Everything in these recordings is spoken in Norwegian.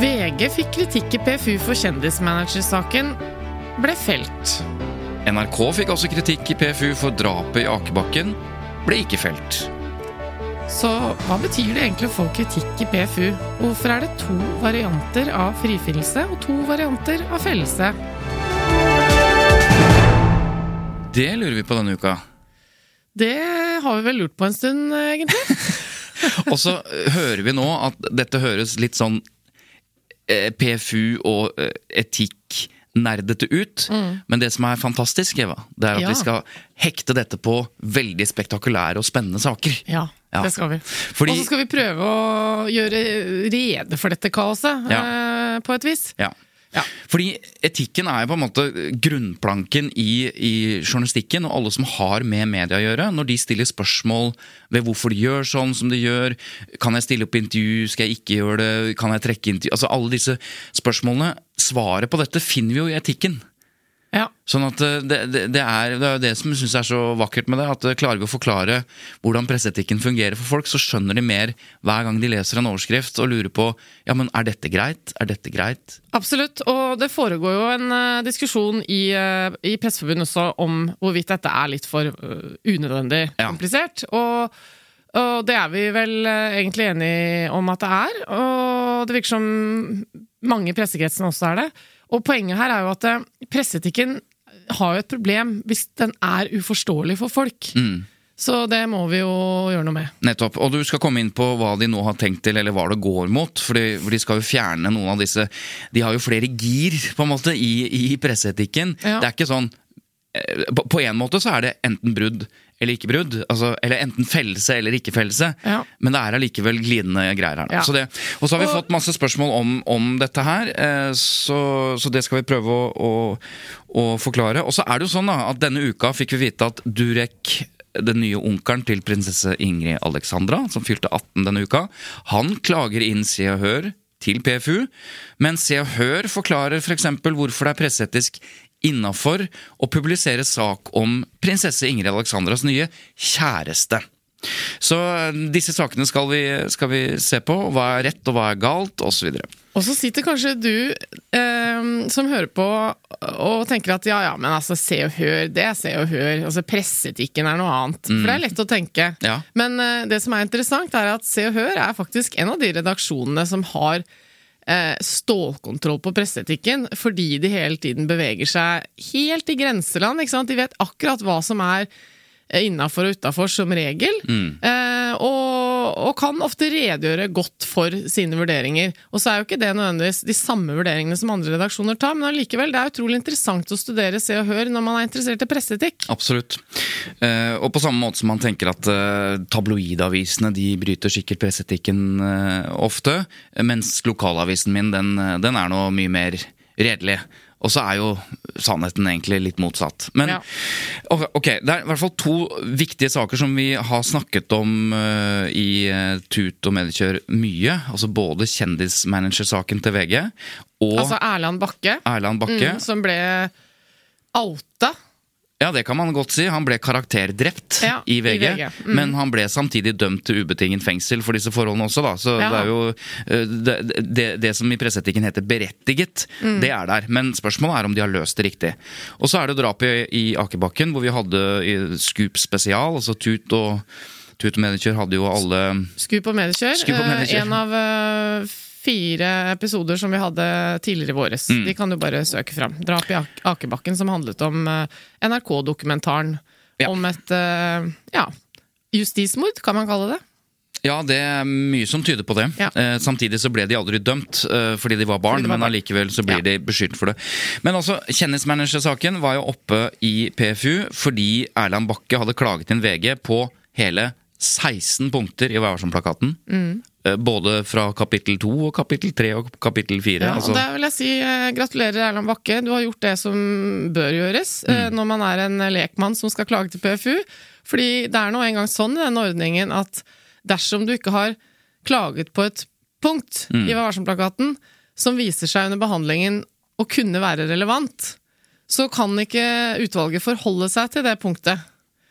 VG fikk kritikk i PFU for kjendismanagersaken, ble felt. NRK fikk også kritikk i PFU for drapet i Akebakken, ble ikke felt. Så hva betyr det egentlig å få kritikk i PFU? Hvorfor er det to varianter av frifinnelse og to varianter av fellelse? Det lurer vi på denne uka. Det har vi vel lurt på en stund, egentlig. Og så eh, hører vi nå at dette høres litt sånn eh, PFU og eh, etikk nerdete ut. Men det som er fantastisk, Eva, det er at Ja. vi skal hekte dette på veldig spektakulære og spennende saker. Ja, Ja. det skal vi. Fordi- Og så skal vi prøve å gjøre rede for dette kaoset, Ja. eh, på et vis. Ja. Ja. Fordi etikken er jo på en måte grunnplanken i, i journalistikken, og alle som har med media å gjøre, når de stiller spørsmål ved hvorfor de gjør sånn som de gjør, kan jeg stille opp intervju, skal jeg ikke gjøre det, kan jeg trekke intervju Altså alle disse spørsmålene, svaret på dette finner vi jo i etikken. Ja. Sånn at eh, det, det, det, er, det er jo det som jeg syns er så vakkert med det. At eh, klarer vi å forklare hvordan presseetikken fungerer for folk, så skjønner de mer hver gang de leser en overskrift og lurer på ja, men er dette greit, er dette greit? Absolutt, og det foregår jo en uh, diskusjon i, uh, i Presseforbundet også om hvorvidt dette er litt for uh, unødvendig Ja. komplisert. Og, og det er vi vel egentlig enige om at det er, og det virker som mange i pressekretsene også er det. Og poenget her er jo at eh, presseetikken har jo et problem hvis den er uforståelig for folk. Så det må vi jo gjøre noe med. Nettopp. Og du skal komme inn på hva de nå har tenkt til, eller hva det går mot. For de, for de skal jo fjerne noen av disse De har jo flere gir, på en måte, i, i presseetikken. Ja. Det er ikke sånn eh, på, på en måte så er det enten brudd eller ikke brudd. Altså, eller enten fellelse eller ikke fellelse. Ja. Men det er allikevel glidende greier her. Ja. Så det, og så har vi Og- fått masse spørsmål om, om dette her, eh, så, så det skal vi prøve å, å, å forklare. Og så er det jo sånn da, at denne uka fikk vi vite at Durek den nye onkelen til prinsesse Ingrid Alexandra, som fylte 18 denne uka, han klager inn Se og Hør til PFU, men Se og Hør forklarer f.eks. hvorfor det er presseetisk innafor å publisere sak om prinsesse Ingrid Alexandras nye kjæreste. Så eh, disse sakene skal vi, skal vi se på. Hva er rett, og hva er galt, osv. Og så sitter kanskje du eh, som hører på og tenker at ja, ja, men altså Se og Hør, det er Se og Hør. Altså Presseetikken er noe annet. For det er lett å tenke. Ja. Men eh, det som er interessant, er at Se og Hør er faktisk en av de redaksjonene som har stålkontroll på presseetikken, fordi de hele tiden beveger seg helt i grenseland. Ikke sant? De vet akkurat hva som er innafor og utafor, som regel. Mm. og, og kan ofte redegjøre godt for sine vurderinger. Og så er jo ikke det nødvendigvis de samme vurderingene som andre redaksjoner tar, men allikevel, det er utrolig interessant å studere Se og Hør når man er interessert i presseetikk. Absolutt. Eh, og på samme måte som man tenker at eh, tabloidavisene de bryter sikkert presseetikken eh, ofte, mens lokalavisen min den, den er nå mye mer redelig. Og så er jo sannheten egentlig litt motsatt. Men Ja. ok, det er i hvert fall to viktige saker som vi har snakket om uh, i eh, Tut og Mediekjør mye. Altså både kjendismanagersaken til VG og Altså Erland Bakke, Erland Bakke. mm, som ble outa. Ja, det kan man godt si. Han ble karakterdrept Ja, i VG. i VG. Mm. Men han ble samtidig dømt til ubetinget fengsel for disse forholdene også, da. Så Ja. det er jo eh, det, det, det som i presseetikken heter berettiget, Mm. det er der. Men spørsmålet er om de har løst det riktig. Og så er det drapet i Akebakken, hvor vi hadde Scoop spesial, altså Tut og Tut og Medikjør hadde jo alle Skup og mediekjør. Eh, En av eh, fire episoder som vi hadde tidligere i våres. Mm. De kan du bare søke fram. Drap i Ak Akebakken, som handlet om eh, NRK-dokumentaren Ja. om et eh, ja, justismord, kan man kalle det. Ja, det er mye som tyder på det. Ja. Eh, samtidig så ble de aldri dømt eh, fordi de var barn, de var men allikevel så blir Ja. de beskyldt for det. Men altså, kjendismanagersaken var jo oppe i PFU fordi Erland Bakke hadde klaget inn VG på hele 16 punkter i Vær varsom-plakaten. Mm. Eh, Både fra kapittel 2 og kapittel 3 og kapittel 4. Ja, altså. der vil jeg si eh, gratulerer, Erland Bakke. Du har gjort det som bør gjøres eh, Mm. når man er en lekmann som skal klage til PFU. Fordi det er nå engang sånn i denne ordningen at dersom du ikke har klaget på et punkt Mm. i Vær varsom-plakaten som viser seg under behandlingen å kunne være relevant, så kan ikke utvalget forholde seg til det punktet.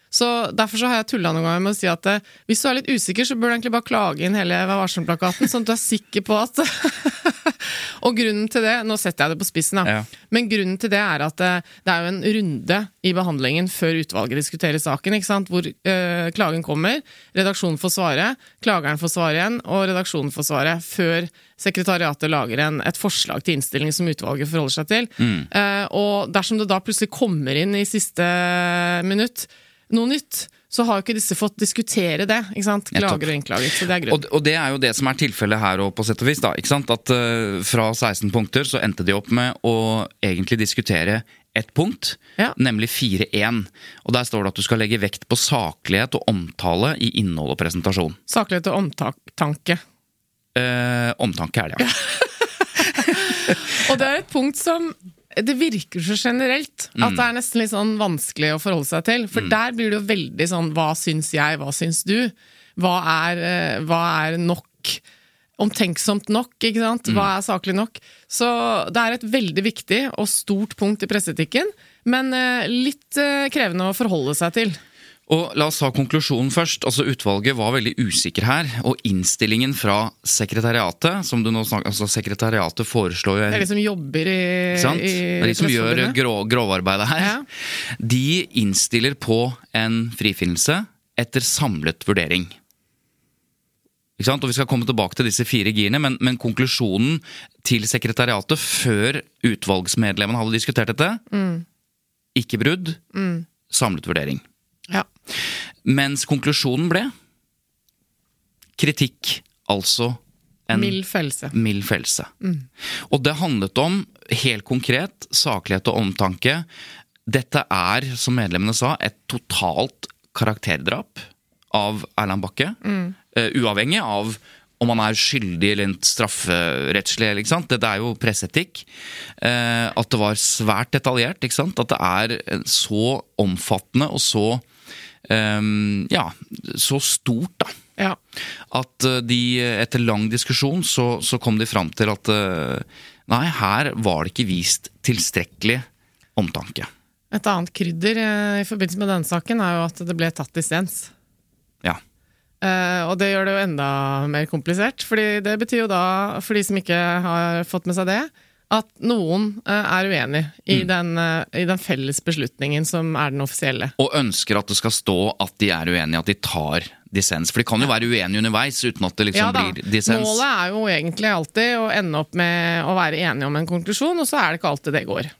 Så Derfor så har jeg tulla noen ganger med å si at eh, hvis du er litt usikker, så bør du egentlig bare klage inn hele Vær varsom-plakaten, sånn at du er sikker på at Og grunnen til det, nå setter jeg det på spissen, da. Ja. Men grunnen til det er at eh, det er jo en runde i behandlingen før utvalget diskuterer saken, ikke sant? hvor eh, klagen kommer, redaksjonen får svare, klageren får svare igjen, og redaksjonen får svare før sekretariatet lager en, et forslag til innstilling som utvalget forholder seg til. Eh, og dersom det da plutselig kommer inn i siste minutt noe nytt, så har jo ikke disse fått diskutere det. ikke sant? Klager og innklaget. Så det er grunn. Og, og det er jo det som er tilfellet her òg, på sett og vis. da, ikke sant? At uh, Fra 16 punkter så endte de opp med å egentlig diskutere ett punkt, Ja. nemlig 4.1. Og Der står det at du skal legge vekt på saklighet og omtale i innhold og presentasjon. Saklighet og omtanke. Eh, omtanke er det, ja. Og det er et punkt som det virker så generelt at det er nesten litt sånn vanskelig å forholde seg til. For der blir det jo veldig sånn hva syns jeg, hva syns du? Hva er, eh, hva er nok? Omtenksomt nok, ikke sant? Hva er saklig nok? Så det er et veldig viktig og stort punkt i presseetikken, men eh, litt eh, krevende å forholde seg til. Og La oss ta konklusjonen først. Altså Utvalget var veldig usikker her. Og innstillingen fra sekretariatet som du nå snakker, altså Sekretariatet foreslår jo Det er de som jobber i, i Det er de som gjør grå, grovarbeidet her. Ja. De innstiller på en frifinnelse etter samlet vurdering. Og Vi skal komme tilbake til disse fire girene, men, men konklusjonen til sekretariatet før utvalgsmedlemmene hadde diskutert dette Ikke brudd, samlet vurdering. Mens konklusjonen ble kritikk, altså en Mild følelse. mild fellelse. Og det handlet om, helt konkret, saklighet og omtanke. Dette er, som medlemmene sa, et totalt karakterdrap av Erland Bakke. Eh, uavhengig av om han er skyldig eller strafferettslig. Ikke sant? Dette er jo presseetikk. Uh, at det var svært detaljert. Ikke sant? At det er så omfattende og så Ja, så stort, da Ja. at eh, de etter lang diskusjon så, så kom de fram til at eh, nei, her var det ikke vist tilstrekkelig omtanke. Et annet krydder eh, i forbindelse med denne saken er jo at det ble tatt dissens. Ja. Eh, og det gjør det jo enda mer komplisert. fordi det betyr jo da, for de som ikke har fått med seg det, at noen eh, er uenig i, den, eh, i den felles beslutningen som er den offisielle. Og ønsker at det skal stå at de er uenige, at de tar dissens. For de kan jo være uenige underveis uten at det liksom Ja blir dissens. Målet er jo egentlig alltid å ende opp med å være enige om en konklusjon, og så er det ikke alltid det går.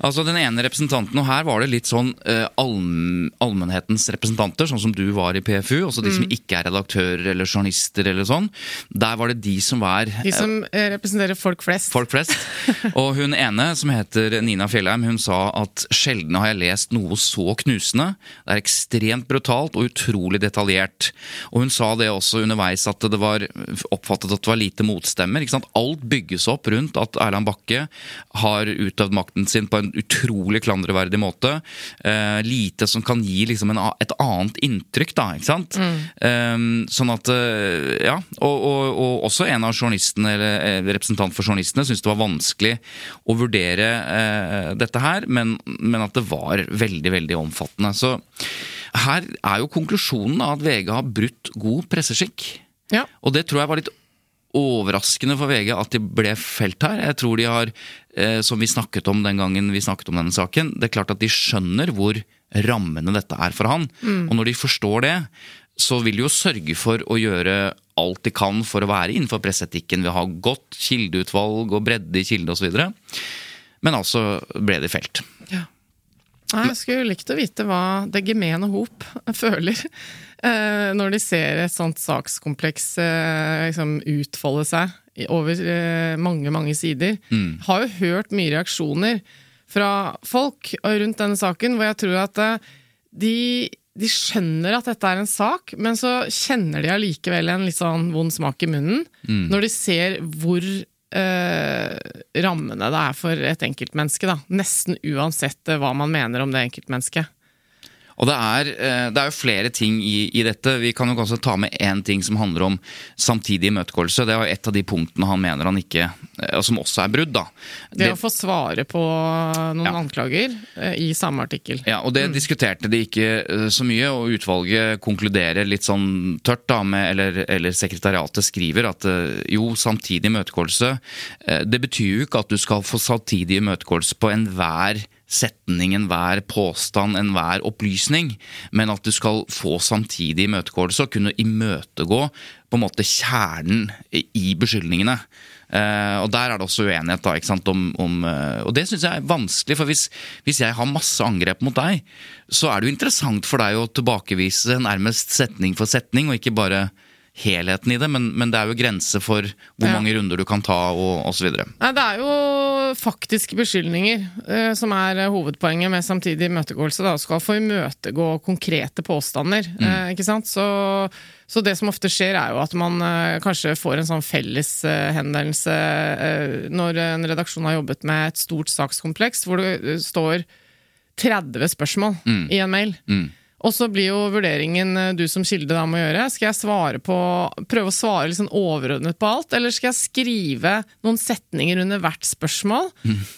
Altså Den ene representanten, og her var det litt sånn eh, allmennhetens representanter, sånn som du var i PFU, altså de som Mm. ikke er redaktører eller journalister eller sånn. Der var det de som var De som eh, representerer folk flest. folk flest. Og hun ene, som heter Nina Fjellheim, hun sa at sjelden har jeg lest noe så knusende. Det er ekstremt brutalt og utrolig detaljert. Og hun sa det også underveis, at det var oppfattet at det var lite motstemmer. Ikke sant? Alt bygges opp rundt at Erland Bakke har utøvd makten sin på en utrolig klandreverdig måte. Uh, lite som kan gi liksom en, et annet inntrykk, da. ikke sant? Eh, sånn at uh, Ja. Og, og, og også en av journalistene, eller eh, representant for journalistene, syntes det var vanskelig å vurdere uh, dette her, men, men at det var veldig, veldig omfattende. Så her er jo konklusjonen at VG har brutt god presseskikk. Ja. Og det tror jeg var litt overraskende for VG at de ble felt her. Jeg tror de har, eh, som vi snakket om den gangen vi snakket om denne saken, det er klart at de skjønner hvor rammende dette er for han. Og når de forstår det, så vil de jo sørge for å gjøre alt de kan for å være innenfor presseetikken ved å ha godt kildeutvalg og bredde i kilde osv. Men altså ble de felt. Ja. Jeg skulle likt å vite hva det gemene hop føler når de ser et sånt sakskompleks eh, liksom utfolde seg over eh, mange, mange sider. Har jo hørt mye reaksjoner fra folk rundt denne saken, hvor jeg tror at eh, de, de skjønner at dette er en sak, men så kjenner de allikevel en litt sånn vond smak i munnen når de ser hvor eh, rammene det er for et enkeltmenneske. da. Nesten uansett eh, hva man mener om det enkeltmennesket. Og det er, eh, det er jo flere ting i, i dette. Vi kan jo også ta med én ting som handler om samtidig imøtegåelse. Det er jo et av de punktene han mener han ikke eh, Som også er brudd, da. Det, å få svare på noen Ja. anklager eh, i samme artikkel. Ja, og Det diskuterte de ikke så mye, og utvalget konkluderer litt sånn tørt, da, med, eller, eller sekretariatet skriver at jo, samtidig imøtegåelse Det betyr jo ikke at du skal få samtidig imøtegåelse på enhver setning, enhver påstand, enhver opplysning, men at du skal få samtidig imøtegåelse og kunne imøtegå på en måte kjernen i beskyldningene. Uh, og Der er det også uenighet. da, ikke sant, om, om, uh, og Det syns jeg er vanskelig. for hvis, hvis jeg har masse angrep mot deg, så er det jo interessant for deg å tilbakevise nærmest setning for setning, og ikke bare helheten i det. Men, men det er jo grenser for hvor Ja. mange runder du kan ta, og osv. Nei, Det er jo faktiske beskyldninger eh, som er eh, hovedpoenget med samtidig imøtegåelse. Du skal få imøtegå konkrete påstander. Eh, ikke sant? Så, så det som ofte skjer, er jo at man eh, kanskje får en sånn felleshendelse eh, når en redaksjon har jobbet med et stort sakskompleks, hvor det eh, står 30 spørsmål i en mail. Og så blir jo vurderingen eh, du som kilde da må gjøre. Skal jeg svare på, prøve å svare sånn overordnet på alt, eller skal jeg skrive noen setninger under hvert spørsmål?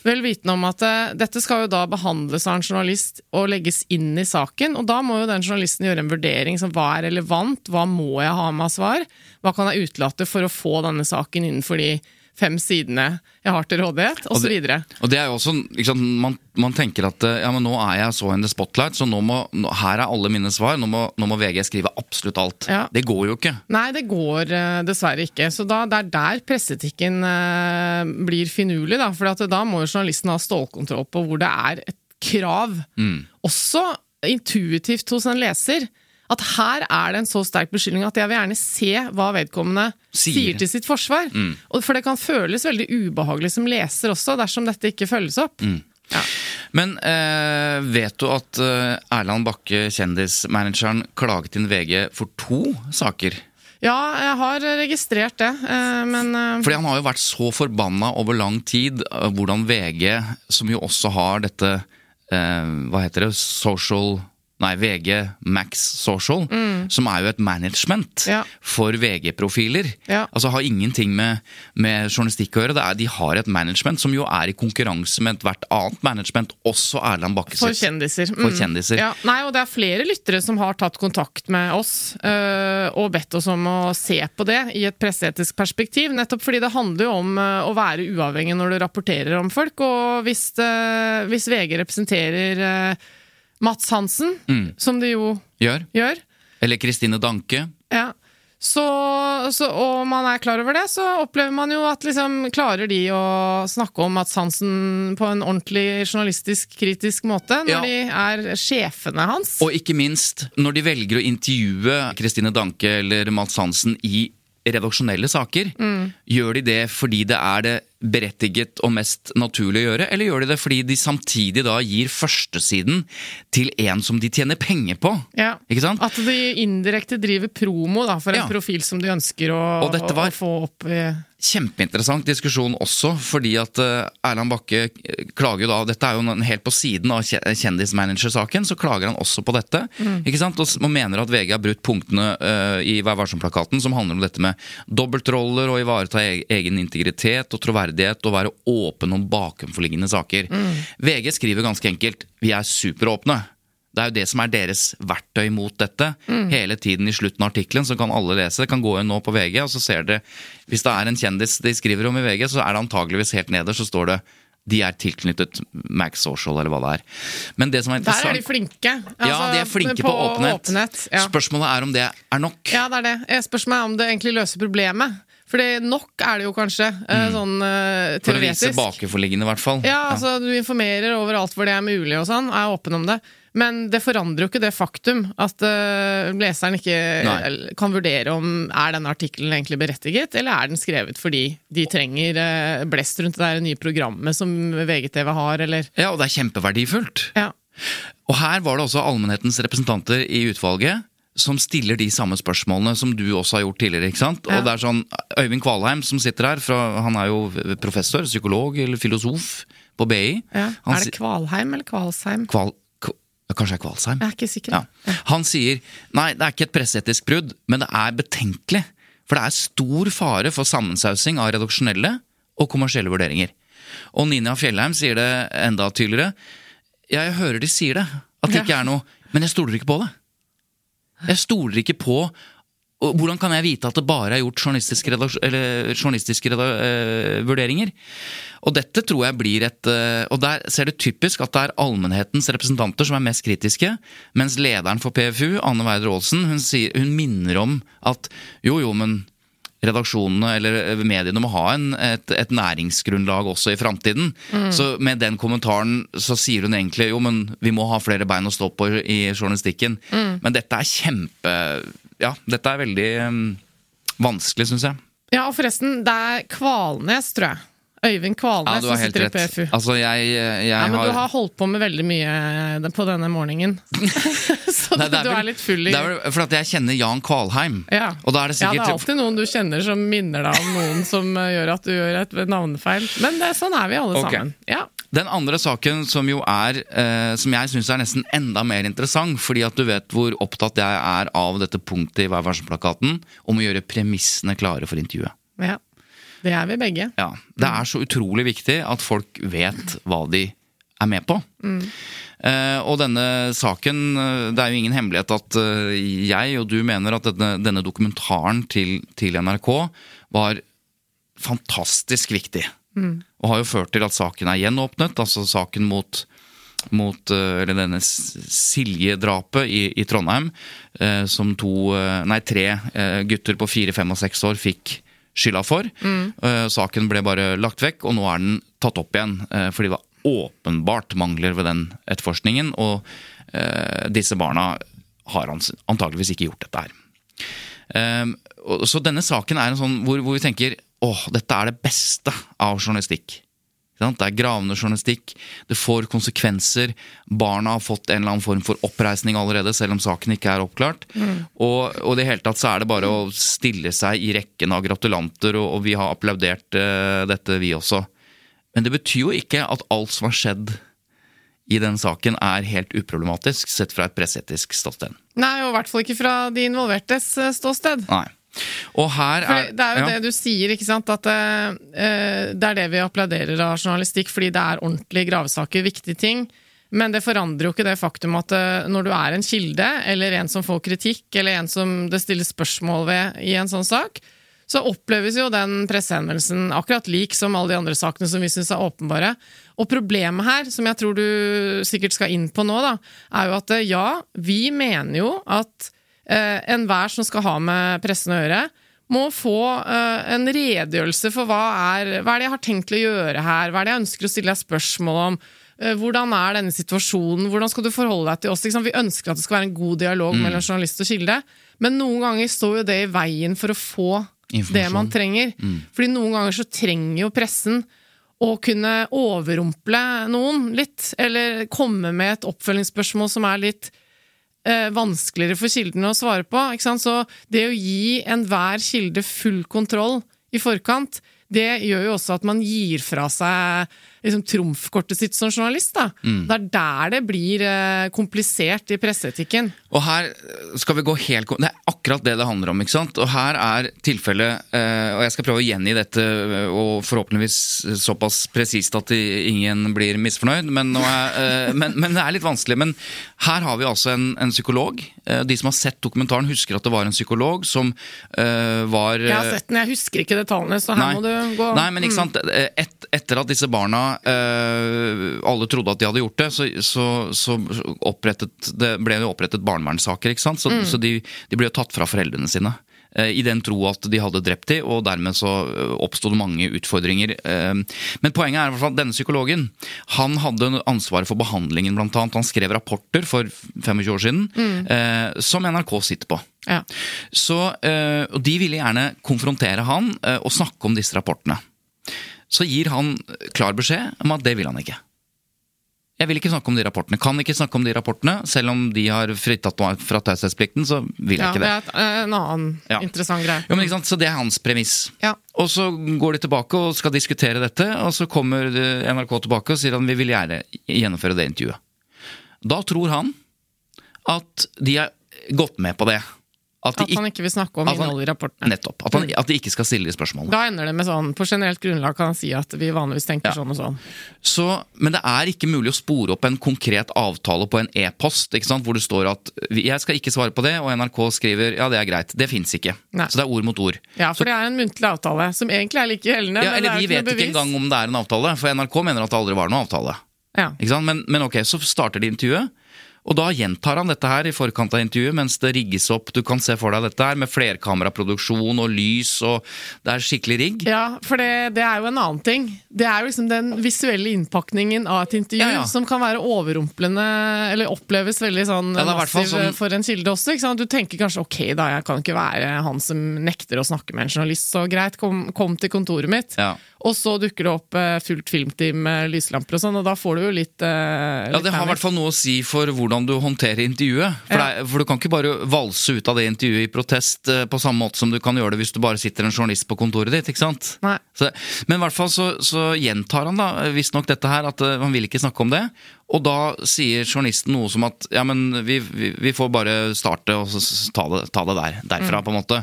Vel vitende om at eh, dette skal jo da behandles av en journalist og legges inn i saken, og da må jo den journalisten gjøre en vurdering som hva er relevant, hva må jeg ha med av svar, hva kan jeg utelate for å få denne saken innenfor de fem sidene jeg har til rådighet, Og osv. det, og det er jo også, sant, man, man tenker at eh, ja, men nå er jeg så in the spotlight, så nå må, nå, her er alle mine svar. Nå må, nå må VG skrive absolutt alt. Ja. Det går jo ikke. Nei, det går uh, dessverre ikke. Så da, det er der presseetikken uh, blir finurlig. Da, for at da må jo journalisten ha stålkontroll på hvor det er et krav, også intuitivt hos en leser, at her er det en så sterk beskyldning at jeg vil gjerne se hva vedkommende Sier. sier, til sitt forsvar. Og For det kan føles veldig ubehagelig som leser også, dersom dette ikke følges opp. Ja. Men eh, vet du at eh, Erland Bakke, kjendismanageren, klaget inn VG for to saker? ja, jeg har registrert det, eh, men eh, Fordi han har jo vært så forbanna over lang tid hvordan VG, som jo også har dette eh, Hva heter det? Social Nei, VG Max Social, som er jo et management Mm. Ja. for VG-profiler. Ja. Altså har ingenting med, med journalistikk å gjøre. Det er, de har et management som jo er i konkurranse med ethvert annet management, også Erland Bakke For kjendiser. For kjendiser. Ja, nei, og det er flere lyttere som har tatt kontakt med oss øh, og bedt oss om å se på det i et presseetisk perspektiv. Nettopp fordi det handler jo om øh, å være uavhengig når du rapporterer om folk. Og hvis, øh, hvis VG representerer øh, Mats Hansen, Mm. som de jo Gjør. gjør, Eller Kristine Danke. ja. Så, så, og man er klar over det, så opplever man jo at liksom, klarer de å snakke om Mats Hansen på en ordentlig journalistisk, kritisk måte, når Ja. de er sjefene hans. Og ikke minst, når de velger å intervjue Kristine Danke eller Mats Hansen i redaksjonelle saker, gjør de det fordi det er det berettiget og mest naturlig å gjøre, eller gjør de det fordi de samtidig da gir førstesiden til en som de tjener penger på? Ja. Ikke sant? At de indirekte driver promo da, for en Ja. profil som de ønsker å, å få opp i Kjempeinteressant diskusjon også, fordi at eh, Erland Bakke eh, klager jo da Dette er jo helt på siden av kje- kjendismanager-saken, så klager han også på dette. ikke sant? Og mener at VG har brutt punktene eh, i Vær varsom-plakaten som handler om dette med dobbeltroller og ivareta e egen integritet og troverdighet og være åpen om bakenforliggende saker. VG skriver ganske enkelt vi er superåpne. Det er jo det som er deres verktøy mot dette. Hele tiden i slutten av artikkelen så kan alle lese. Kan gå inn nå på VG, og så ser dere Hvis det er en kjendis de skriver om i VG, så er det antageligvis helt nederst så står det de er tilknyttet Max Social, eller hva det er. Men det som er Der er de flinke. Ja, Altså, de er flinke på, åpenhet. ja. Spørsmålet er om det er nok. Ja, det er det. Spørsmålet er om det egentlig løser problemet. For nok er det jo kanskje, mm. sånn teoretisk. Mm. For å vise bakenforliggende, i hvert fall. Ja, altså Du informerer overalt hvor det er mulig, og sånn, er åpen om det. Men det forandrer jo ikke det faktum at uh, leseren ikke Nei. kan vurdere om er denne artikkelen egentlig berettiget, eller er den skrevet fordi de trenger uh, blest rundt det der nye programmet som VGTV har, eller Ja, og det er kjempeverdifullt. Ja. Og her var det også allmennhetens representanter i utvalget som stiller de samme spørsmålene som du også har gjort tidligere. ikke sant? Ja. Og det er sånn, Øyvind Kvalheim som sitter her, fra, han er jo professor, psykolog eller filosof på BI. ja. Han Er det Kvalheim eller Kvalsheim? Kval, kanskje det er Kvalsheim? Jeg er ikke sikker. Ja. Han sier nei, det er ikke et presseetisk brudd, men det er betenkelig. For det er stor fare for sammensausing av redaksjonelle og kommersielle vurderinger. Og Ninja Fjellheim sier det enda tydeligere. Jeg hører de sier det, at det ikke er noe, men jeg stoler ikke på det. Jeg stoler ikke på og Hvordan kan jeg vite at det bare er gjort journalistiske, journalistiske eh, vurderinger? Og dette tror jeg blir et uh, Og der ser det typisk at det er allmennhetens representanter som er mest kritiske, mens lederen for PFU, Anne Weider Aalsen, hun, hun minner om at jo, jo, men redaksjonene eller mediene må ha en, et, et næringsgrunnlag også i framtiden. Så med den kommentaren så sier hun egentlig jo, men vi må ha flere bein å stå på i journalistikken. Men dette er kjempe Ja, dette er veldig um, vanskelig, syns jeg. Ja, og forresten, det er Kvalnes, tror jeg. Øyvind Kvalnes ja, som sitter sitter i. PFU. Altså, jeg, jeg Ja, men har du har holdt på med veldig mye eh, på denne morgenen. Så Nei, det du er litt full i er vel for at jeg kjenner Jan Kvalheim. ja. Og da er det ja, det er alltid noen du kjenner som minner deg om noen som eh, gjør at du gjør et navnefeil. Men det, sånn er vi alle okay. sammen. Ja. Den andre saken som jo er eh, Som jeg syns er nesten enda mer interessant, fordi at du vet hvor opptatt jeg er av dette punktet i Vær varsom-plakaten om å gjøre premissene klare for intervjuet. ja. Det er vi begge. Ja, Det er så utrolig viktig at folk vet hva de er med på. Eh, og denne saken eh, Det er jo ingen hemmelighet at uh, jeg og du mener at denne, denne dokumentaren til, til NRK var fantastisk viktig. Og har jo ført til at saken er gjenåpnet. Altså saken mot mot eller denne Silje-drapet i, i Trondheim, eh, som to, nei tre eh, gutter på fire, fem og seks år fikk skylda for. Eh, saken ble bare lagt vekk, og nå er den tatt opp igjen. eh, fordi det var åpenbart mangler ved den etterforskningen, og eh, disse barna har antageligvis ikke gjort dette her. Så denne saken er en sånn hvor, hvor vi tenker åh, dette er det beste av journalistikk. Det er gravende journalistikk, det får konsekvenser. Barna har fått en eller annen form for oppreisning allerede, selv om saken ikke er oppklart. Og, og i det hele tatt så er det bare å stille seg i rekken av gratulanter, og, og vi har applaudert uh, dette, vi også. Men det betyr jo ikke at alt som har skjedd i den saken, er helt uproblematisk, sett fra et presseetisk ståsted. Nei, og i hvert fall ikke fra de involvertes eh, ståsted. Nei. Og her er det er jo ja. det du sier, ikke sant? At eh, det er det vi applauderer av journalistikk, fordi det er ordentlige gravesaker, viktige ting. Men det forandrer jo ikke det faktum at eh, når du er en kilde, eller en som får kritikk, eller en som det stilles spørsmål ved i en sånn sak, så oppleves jo den pressehenvendelsen akkurat lik som alle de andre sakene som vi syns er åpenbare. Og problemet her, som jeg tror du sikkert skal inn på nå, da, er jo at eh, ja, vi mener jo at enhver som skal ha med pressen å gjøre, må få eh, en redegjørelse for hva er, hva er det jeg har tenkt til å gjøre her, hva er det jeg ønsker å stille deg spørsmål om, eh, hvordan er denne situasjonen, hvordan skal du forholde deg til oss? Vi ønsker at det skal være en god dialog mellom journalist og kilde, men noen ganger står jo det i veien for å få det man trenger. Fordi noen ganger så trenger jo pressen å kunne overrumple noen litt, eller komme med et oppfølgingsspørsmål som er litt eh, vanskeligere for kildene å svare på. Ikke sant? Så det å gi enhver kilde full kontroll i forkant, det gjør jo også at man gir fra seg liksom, trumfkortet sitt som journalist. Da. Det er der det blir eh, komplisert i presseetikken. Og her skal vi gå helt Det er akkurat det det handler om. ikke sant? Og her er tilfellet eh, Og jeg skal prøve å gjengi dette, eh, og forhåpentligvis såpass presist at ingen blir misfornøyd. Men, er, eh, men, men det er litt vanskelig. Men her har vi altså en, en psykolog. Eh, De som har sett dokumentaren, husker at det var en psykolog som eh, var Jeg har sett den, jeg husker ikke detaljene, så her må du gå Nei, men ikke sant? Et, etter at disse barna eh, alle trodde at de hadde gjort det, så, så, så det ble det opprettet barnevernssaker. ikke sant? Så, så de, de ble jo tatt fra foreldrene sine. eh, I den tro at de hadde drept de, og dermed så eh, oppsto det mange utfordringer. Eh, Men poenget er at denne psykologen han hadde ansvaret for behandlingen, blant annet. Han skrev rapporter for 25 år siden, mm. som NRK sitter på. Ja. Så, eh, og De ville gjerne konfrontere han eh, og snakke om disse rapportene. Så gir han klar beskjed om at det vil han ikke. Jeg vil ikke snakke om de rapportene. Kan ikke snakke om de rapportene. Selv om de har fritatt meg fra taushetsplikten, så vil jeg ja, ikke det det. er eh, en annen Ja. interessant greie. Jo, men ikke sant? Så det er hans premiss. Ja. Og så går de tilbake og skal diskutere dette, og så kommer eh, NRK tilbake og sier at vi vil gjerne gjennomføre det intervjuet. Da tror han at de har gått med på det. At, At han ikke vil snakke om innholdet i rapportene. Nettopp. At, han, at de ikke skal stille de spørsmålene. Da ender det med sånn, på generelt grunnlag kan han si at vi vanligvis tenker Ja. sånn og sånn. Så, men det er ikke mulig å spore opp en konkret avtale på en e-post hvor det står at jeg skal ikke svare på det, og NRK skriver ja, det er greit. Det fins ikke. Nei. Så det er ord mot ord. Ja, for det er en muntlig avtale, som egentlig er like gjeldende. Ja, eller er jo vet ikke engang om det er en avtale, for NRK mener at det aldri var noen avtale. Ja. Men, men ok, så starter de intervjuet. Og da gjentar han dette her i forkant av intervjuet, mens det rigges opp. Du kan se for deg dette her med flerkameraproduksjon og lys, og det er skikkelig rigg. Ja, for det, det er jo en annen ting. Det er jo liksom den visuelle innpakningen av et intervju Ja, ja. som kan være overrumplende, eller oppleves veldig sånn Ja, massiv sånn- for en kilde også. Du tenker kanskje ok, da, jeg kan ikke være han som nekter å snakke med en journalist, så greit, kom, kom til kontoret mitt. Ja. Og så dukker det opp eh, fullt filmteam med lyslamper og sånn, og da får du jo litt, litt Ja, Det har i hvert fall noe å si for hvordan du håndterer intervjuet. For, Ja. det for du kan ikke bare valse ut av det intervjuet i protest eh, på samme måte som du kan gjøre det hvis du bare sitter en journalist på kontoret ditt. ikke sant? Så, men i hvert fall så, så gjentar han da visstnok dette her, at eh, han vil ikke snakke om det. Og da sier journalisten noe som at ja, men vi, vi, vi får bare starte og ta det, ta det der, derfra, Mm. på en måte.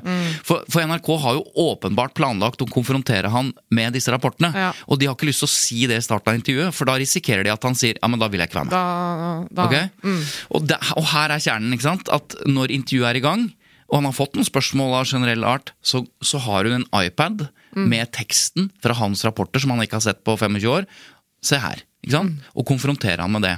For, for NRK har jo åpenbart planlagt å konfrontere han med disse rapportene. Ja. Og de har ikke lyst til å si det i starten av intervjuet, for da risikerer de at han sier ja, men da vil jeg ikke være med. Da, da, Ok? Og, det, og her er kjernen, ikke sant? At når intervjuet er i gang, og han har fått noen spørsmål av generell art, så, så har hun en iPad med teksten fra hans rapporter som han ikke har sett på 25 år. Se her. Og konfronterer han med det.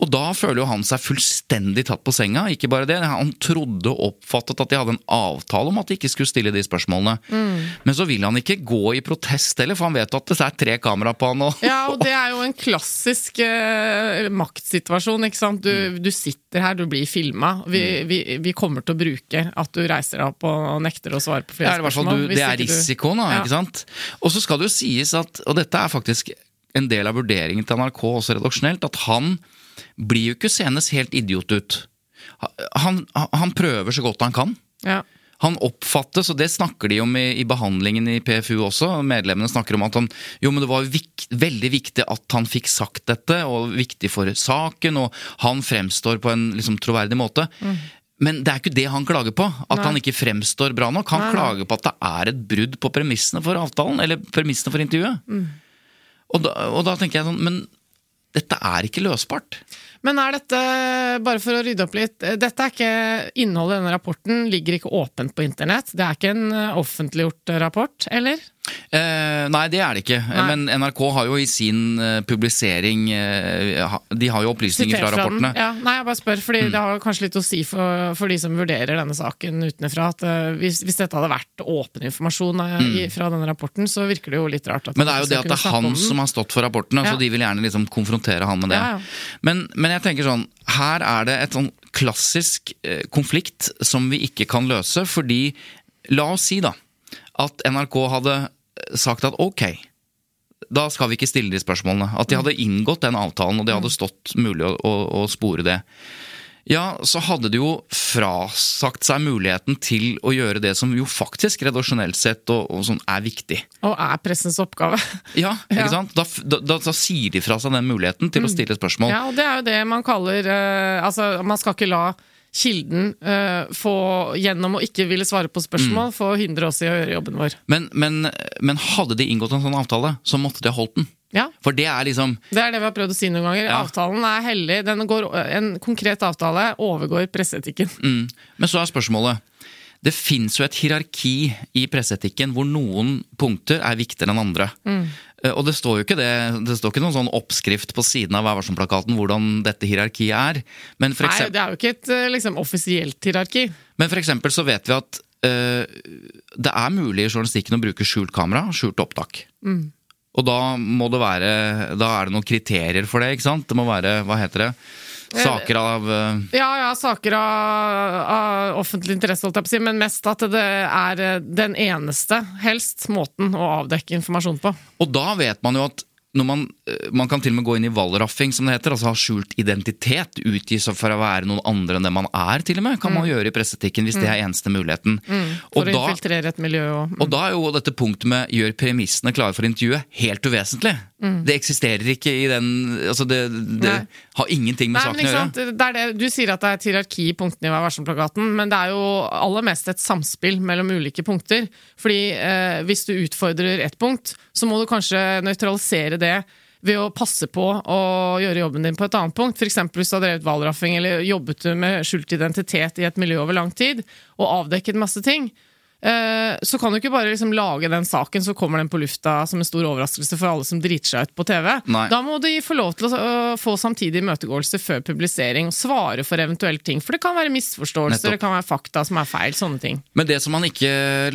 Og da føler jo han seg fullstendig tatt på senga. Ikke bare det, Han trodde og oppfattet at de hadde en avtale om at de ikke skulle stille de spørsmålene. Men så vil han ikke gå i protest heller, for han vet at det er tre kamera på han. Og, Ja, og det er jo en klassisk eh, maktsituasjon. ikke sant? Mm. Du, du sitter her, du blir filma. Vi, vi, vi kommer til å bruke at du reiser deg opp og nekter å svare på flere spørsmål. du, det er ikke risikoen, da. Ja. ikke sant? Og så skal det jo sies at, og dette er faktisk en del av vurderingen til NRK også redaksjonelt, at han blir jo ikke senest helt idiot ut. Han, han prøver så godt han kan. Ja. Han oppfattes, og det snakker de om i, i behandlingen i PFU også, medlemmene snakker om at han, jo, men det var vik, veldig viktig at han fikk sagt dette, og viktig for saken, og han fremstår på en liksom, troverdig måte. Men det er ikke det han klager på, at Nei. han ikke fremstår bra nok. Han Nei, klager på at det er et brudd på premissene for avtalen, eller premissene for intervjuet. Og, da, og da tenker jeg sånn, men dette er ikke løsbart. Men er dette, bare for å rydde opp litt, eh, dette er ikke innholdet i denne rapporten ligger ikke åpent på internett? Det er ikke en eh, offentliggjort rapport, eller? Eh, nei, det er det ikke. Nei. Men NRK har jo i sin uh, publisering uh, De har jo opplysninger fra rapportene. Mm. Ja, nei, jeg bare spør, fordi det har kanskje litt å si for, for de som vurderer denne saken utenfra. At uh, hvis, hvis dette hadde vært åpen informasjon mm. fra denne rapporten, så virker det jo litt rart. Mm. Men det er jo det at det er han som har stått for rapportene, Ja. så de vil gjerne liksom konfrontere han med det. Ja. Men, men jeg tenker sånn, her er det et sånn klassisk konflikt som vi ikke kan løse, fordi La oss si da at NRK hadde sagt at ok, da skal vi ikke stille de spørsmålene. At de hadde inngått den avtalen, og det hadde stått mulig å, å, å spore det. Ja, så hadde de jo frasagt seg muligheten til å gjøre det som jo faktisk redaksjonelt sett og, og sånn er viktig. Og er pressens oppgave. Ja, ikke Ja. sant? Da, da, da, sier de fra seg den muligheten til å stille spørsmål. Ja, og det er jo det man kaller eh, Altså, man skal ikke la kilden uh, få, gjennom å ikke ville svare på spørsmål, Mm. få hindre oss i å gjøre jobben vår. Men, men, men hadde de inngått en sånn avtale, så måtte de ha holdt den. Ja, For det er liksom Det er det vi har prøvd å si noen ganger. Ja. Avtalen er hellig. Den går, en konkret avtale overgår presseetikken. mm. Men så er spørsmålet Det fins jo et hierarki i presseetikken hvor noen punkter er viktigere enn andre. Eh, Og det står jo ikke det, det står ikke noen sånn oppskrift på siden av Vær varsom-plakaten hvordan dette hierarkiet er. Men for, Nei, det er jo ikke et eh, liksom, offisielt hierarki. men for eksempel så vet vi at uh, det er mulig i journalistikken å bruke skjult kamera, skjult opptak. Mm. Og da må det være Da er det noen kriterier for det, ikke sant? Det må være, hva heter det? Saker av uh... Ja, ja, saker av, av offentlig interesse, holdt jeg på å si, men mest at det er eh, den eneste, helst, måten å avdekke informasjon på. Og da vet man jo at når man, eh, man kan til og med gå inn i valraffing, som det heter, altså ha skjult identitet, utgi seg for å være noen andre enn det man er, til og med, kan man gjøre i presseetikken hvis det er eneste muligheten. Mm. For Og å da, infiltrere et miljø og og da er jo dette punktet med 'gjør premissene klare for intervjuet' helt uvesentlig. Det eksisterer ikke i den altså Det, det Mm. Har ingenting med Nei, men saken å gjøre. Det er det, du sier at det er et hierarki i punktene i Vær varsom-plakaten, men det er jo aller mest et samspill mellom ulike punkter. Fordi eh, hvis du utfordrer ett punkt, så må du kanskje nøytralisere det ved å passe på å gjøre jobben din på et annet punkt. F.eks. hvis du har drevet hvalraffing eller jobbet med skjult identitet i et miljø over lang tid, og avdekket masse ting. Eh, Så kan du ikke bare liksom lage den saken, så kommer den på lufta som en stor overraskelse for alle som driter seg ut på TV. Nei. Da må de få lov til å få samtidig imøtegåelse før publisering og svare for eventuelle ting. For det kan være misforståelser, Nettopp. det kan være fakta som er feil. Sånne ting. Men det som man ikke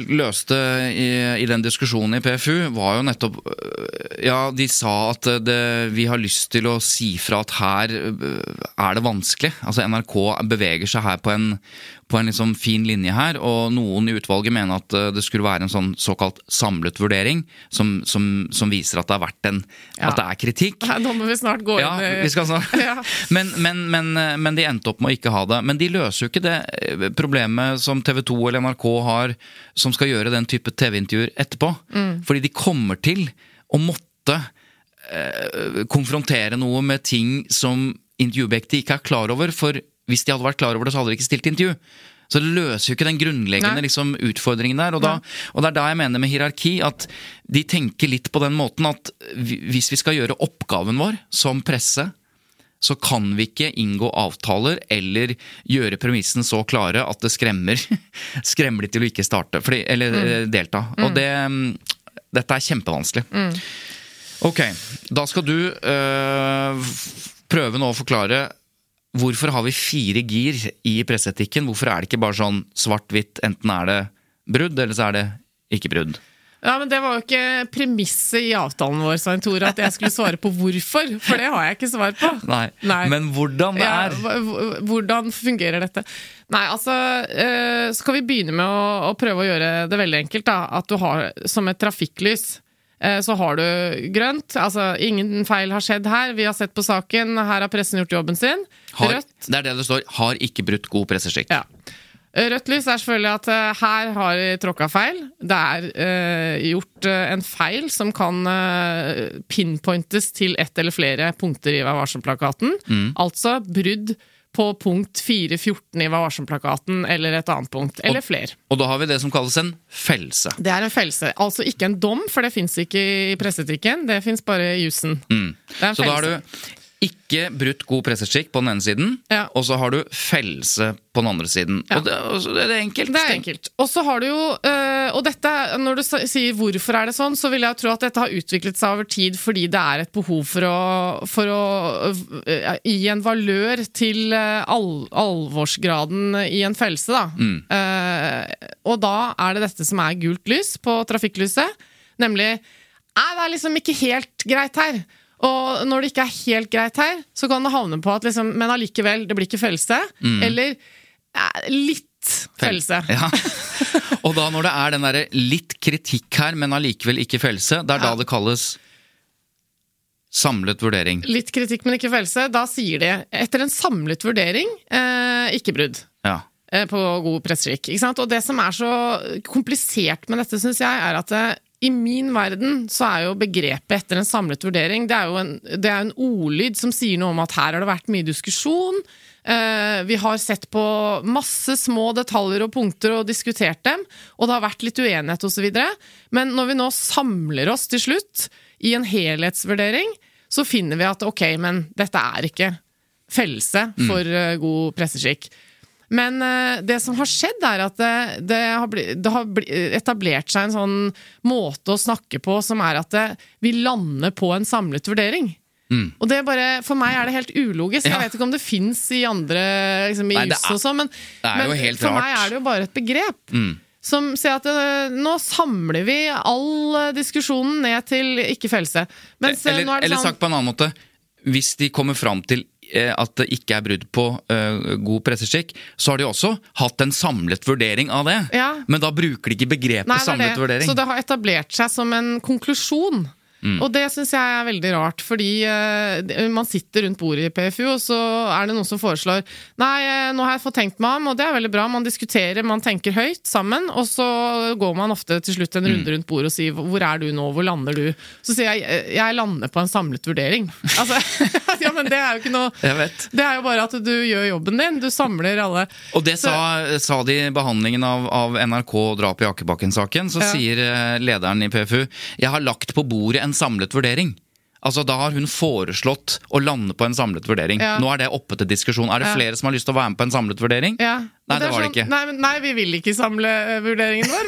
løste i, i den diskusjonen i PFU, var jo nettopp øh, Ja, de sa at det, vi har lyst til å si fra at her øh, er det vanskelig. Altså NRK beveger seg her på en, på en liksom fin linje her, og noen i utvalget mener at øh, det skulle være en sånn såkalt samlet vurdering, som, som, som viser at det har vært en Ja. At det er kritikk. Nei, Nå må vi snart gå Ja, inn vi skal snart. Ja. Men, men, men, men de endte opp med å ikke ha det. Men de løser jo ikke det eh, problemet som TV 2 eller NRK har, som skal gjøre den type TV-intervjuer etterpå. Mm. Fordi de kommer til å måtte eh, konfrontere noe med ting som intervjuobjektet ikke er klar over. For hvis de hadde vært klar over det, så hadde de ikke stilt intervju. Så det løser jo ikke den grunnleggende liksom, utfordringen der. Og, da, og det er da jeg mener med hierarki, at de tenker litt på den måten at hvis vi skal gjøre oppgaven vår som presse, så kan vi ikke inngå avtaler eller gjøre premissen så klare at det skremmer, skremmer de til å ikke starte, fordi, eller mm. delta. Og det, mm, dette er kjempevanskelig. Ok, da skal du øh, prøve nå å forklare hvorfor har vi fire gir i presseetikken? Hvorfor er det ikke bare sånn svart-hvitt, enten er det brudd, eller så er det ikke brudd? Ja, men Det var jo ikke premisset i avtalen vår, Svein Tore, at jeg skulle svare på hvorfor. For det har jeg ikke svar på. Nei, Nei. men hvordan det er? hva- hvordan fungerer dette? Nei, altså eh, Skal vi begynne med å, å prøve å gjøre det veldig enkelt? da, At du har som et trafikklys så har du grønt. Altså, ingen feil har skjedd her. Vi har sett på saken. Her har pressen gjort jobben sin. Har, Rødt det er det det står. Har ikke brutt god presseskikk. ja. Rødt lys er selvfølgelig at eh, her har de tråkka feil. Det er eh, gjort eh, en feil som kan eh, pinpointes til ett eller flere punkter i Vær varsom-plakaten. Altså brudd på punkt 4.14 i Vær varsom-plakaten eller et annet punkt. Eller flere. Og da har vi det som kalles en felse. Det er en felse. Altså ikke en dom, for det fins ikke i presseetikken. Det fins bare i jussen. Det er en Så da har du ikke brutt god presseskikk på den ene siden, Ja. og så har du fellelse på den andre siden. Ja. Og det, så er enkelt. Det er enkelt. Og så har du jo øh, Og dette, når du sier hvorfor er det sånn, så vil jeg tro at dette har utviklet seg over tid fordi det er et behov for å, for å øh, gi en valør til øh, al alvorsgraden i en fellelse, da. Eh, og da er det dette som er gult lys på trafikklyset, nemlig Nei, det er liksom ikke helt greit her. Og når det ikke er helt greit her, så kan det havne på at liksom Men allikevel, det blir ikke fellelse. Eller eh, litt fellelse. Ja. Og da når det er den derre litt kritikk her, men allikevel ikke fellelse, det er da det kalles samlet vurdering. Litt kritikk, men ikke fellelse. Da sier de etter en samlet vurdering eh, ikke brudd. Ja. eh, På god presseskikk. Og det som er så komplisert med dette, syns jeg, er at i min verden så er jo begrepet etter en samlet vurdering Det er jo en, det er en ordlyd som sier noe om at her har det vært mye diskusjon. Eh, vi har sett på masse små detaljer og punkter og diskutert dem, og det har vært litt uenighet osv. Men når vi nå samler oss til slutt i en helhetsvurdering, så finner vi at ok, men dette er ikke fellelse for eh, god presseskikk. Men eh, det som har skjedd, er at det, det, har, bli, det har etablert seg en sånn måte å snakke på som er at det, vi lander på en samlet vurdering. Og det er bare, For meg er det helt ulogisk. Mm. Ja. Jeg vet ikke om det fins i andre liksom, i Nei, er- og sånn, men, men for rart. meg er det jo bare et begrep. Som sier at eh, nå samler vi all eh, diskusjonen ned til ikke felse. Mens eh, eller, er eller sånn sagt på en annen måte, hvis de kommer fram til eh, at det ikke er brudd på eh, god presseskikk, så har de også hatt en samlet vurdering av det. Ja. Men da bruker de ikke begrepet Nei, det det. samlet vurdering. Så det har etablert seg som en konklusjon. Mm. Og det syns jeg er veldig rart, fordi uh, man sitter rundt bordet i PFU, og så er det noen som foreslår Nei, eh, nå har jeg fått tenkt meg om, og det er veldig bra. Man diskuterer, man tenker høyt sammen, og så går man ofte til slutt en Mm. runde rundt bordet og sier Hvor er du nå, hvor lander du? Så sier jeg "Eh, jeg lander på en samlet vurdering. Altså, ja, men det er jo ikke noe. Det er jo bare at du gjør jobben din. Du samler alle. Og det Så- sa, sa de i behandlingen av, av NRK drap i Akebakken-saken. Så Ja. sier eh, lederen i PFU jeg har lagt på bordet en samlet vurdering. Altså Da har hun foreslått å lande på en samlet vurdering. Ja. Nå er det oppe til diskusjon. Er det Ja. flere som har lyst til å være med på en samlet vurdering? Ja. Nei, det, det var var det sånn, ikke. Nei, nei, vi vil ikke samle eh, vurderingen vår.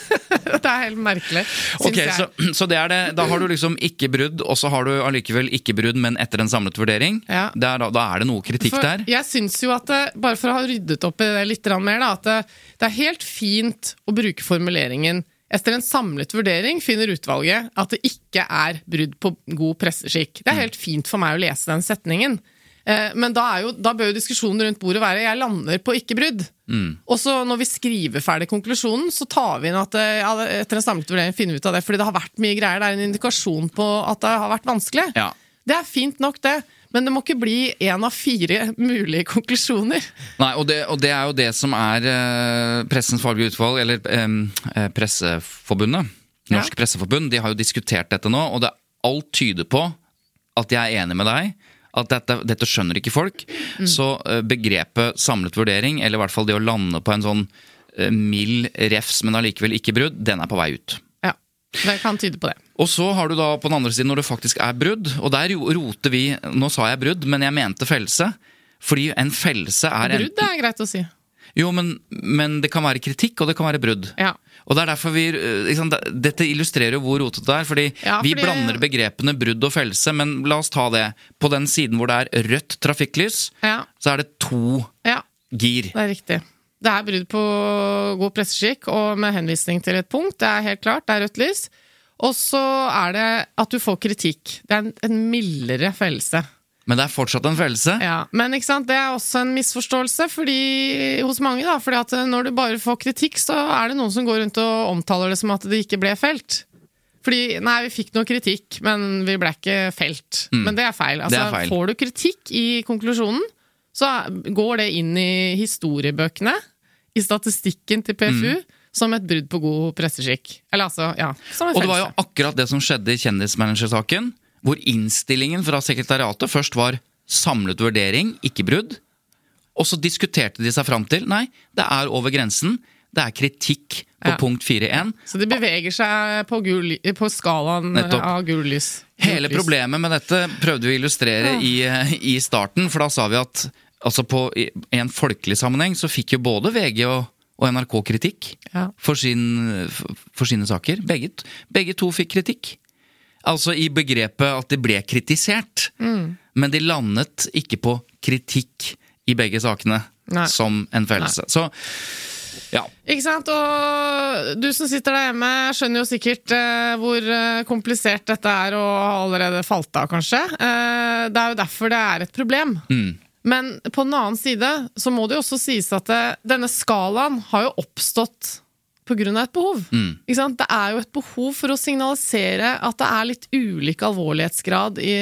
det er helt merkelig, syns okay, jeg. så, så det er det. Da har du liksom ikke brudd, og så har du allikevel ikke brudd, men etter en samlet vurdering. Er, da, da er det noe kritikk For der. Jeg syns jo at det, bare for å ha ryddet opp i det litt mer, da, at det, det er helt fint å bruke formuleringen etter en samlet vurdering finner utvalget at det ikke er brudd på god presseskikk. Mm. Det er helt fint for meg å lese den setningen. Eh, Men da, er jo, da bør jo diskusjonen rundt bordet være 'jeg lander på ikke brudd'. Mm. Og så når vi skriver ferdig konklusjonen, så tar vi inn at eh, ja, etter en samlet vurdering finner vi ut av det. Fordi det har vært mye greier. Det er en indikasjon på at det har vært vanskelig. Ja. Det er fint nok, det. Men det må ikke bli én av fire mulige konklusjoner. Nei, og det, og det er jo det som er eh, Pressens faglige utvalg, eller eh, Presseforbundet, Norsk Ja. Presseforbund, de har jo diskutert dette nå, og det, alt tyder på at jeg er enig med deg. At dette, dette skjønner ikke folk. Mm. Så eh, begrepet samlet vurdering, eller i hvert fall det å lande på en sånn eh, mild refs, men allikevel ikke brudd, den er på vei ut. Ja, Det kan tyde på det. Og så har du da på den andre siden når det faktisk er brudd, og der roter vi Nå sa jeg brudd, men jeg mente fellelse. Fordi en fellelse er Brudd enten er greit å si. Jo, men, men det kan være kritikk, og det kan være brudd. Ja. Og det er derfor vi, det- Dette illustrerer jo hvor rotete det er. fordi Ja, vi blander begrepene brudd og fellelse, men la oss ta det. På den siden hvor det er rødt trafikklys, Ja. så er det to ja, gir. det er riktig. Det er brudd på god presseskikk, og med henvisning til et punkt. Det er helt klart, det er rødt lys. Og så er det at du får kritikk. Det er en, en mildere følelse. Men det er fortsatt en følelse? Ja, Men det er også en misforståelse fordi, hos mange. da, fordi at når du bare får kritikk, så er det noen som går rundt og omtaler det som at det ikke ble felt. Fordi nei, vi fikk noe kritikk, men vi ble ikke felt. Men det er feil. Altså, Mm. Det er feil. Får du kritikk i konklusjonen, så går det inn i historiebøkene, i statistikken til PFU, Mm. Som et brudd på god presseskikk. Eller altså, ja, som en Og det var jo akkurat det som skjedde i Kjendismanagersaken, hvor innstillingen fra sekretariatet først var samlet vurdering, ikke brudd. Og så diskuterte de seg fram til nei, det er over grensen. Det er kritikk på Ja. punkt 4.1. Så de beveger seg på, gul, på skalaen Nettopp. av gul lys. Hele problemet med dette prøvde vi å illustrere i, i starten, for da sa vi at altså på, i en folkelig sammenheng så fikk jo både VG og, og NRK kritikk Ja. for, sin, for, sine saker. Begge, begge to fikk kritikk. Altså i begrepet at de ble kritisert. Mm. Men de landet ikke på kritikk i begge sakene Nei. som en fellelse. Så ja. Ikke sant? Og du som sitter der hjemme, skjønner jo sikkert eh, hvor eh, komplisert dette er og har allerede falt av, kanskje. Eh, det er jo derfor det er et problem. Men på den annen side så må det jo også sies at det, denne skalaen har jo oppstått av et behov. Sant? Det er jo et behov for å signalisere at det er litt ulik alvorlighetsgrad i,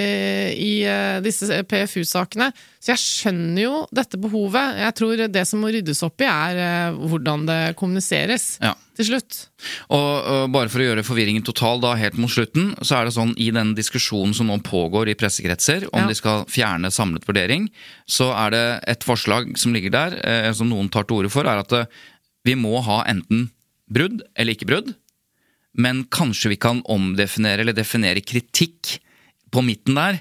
i eh, disse PFU-sakene. Så jeg skjønner jo dette behovet. Jeg tror det som må ryddes opp i, er eh, hvordan det kommuniseres Ja. til slutt. Og øh, bare for å gjøre forvirringen total da, helt mot slutten, så er det sånn i den diskusjonen som nå pågår i pressekretser, om Ja. de skal fjerne samlet vurdering, så er det et forslag som ligger der, eh, som noen tar til orde for, er at eh, vi må ha enten brudd eller ikke brudd, men kanskje vi kan omdefinere eller definere kritikk på midten der.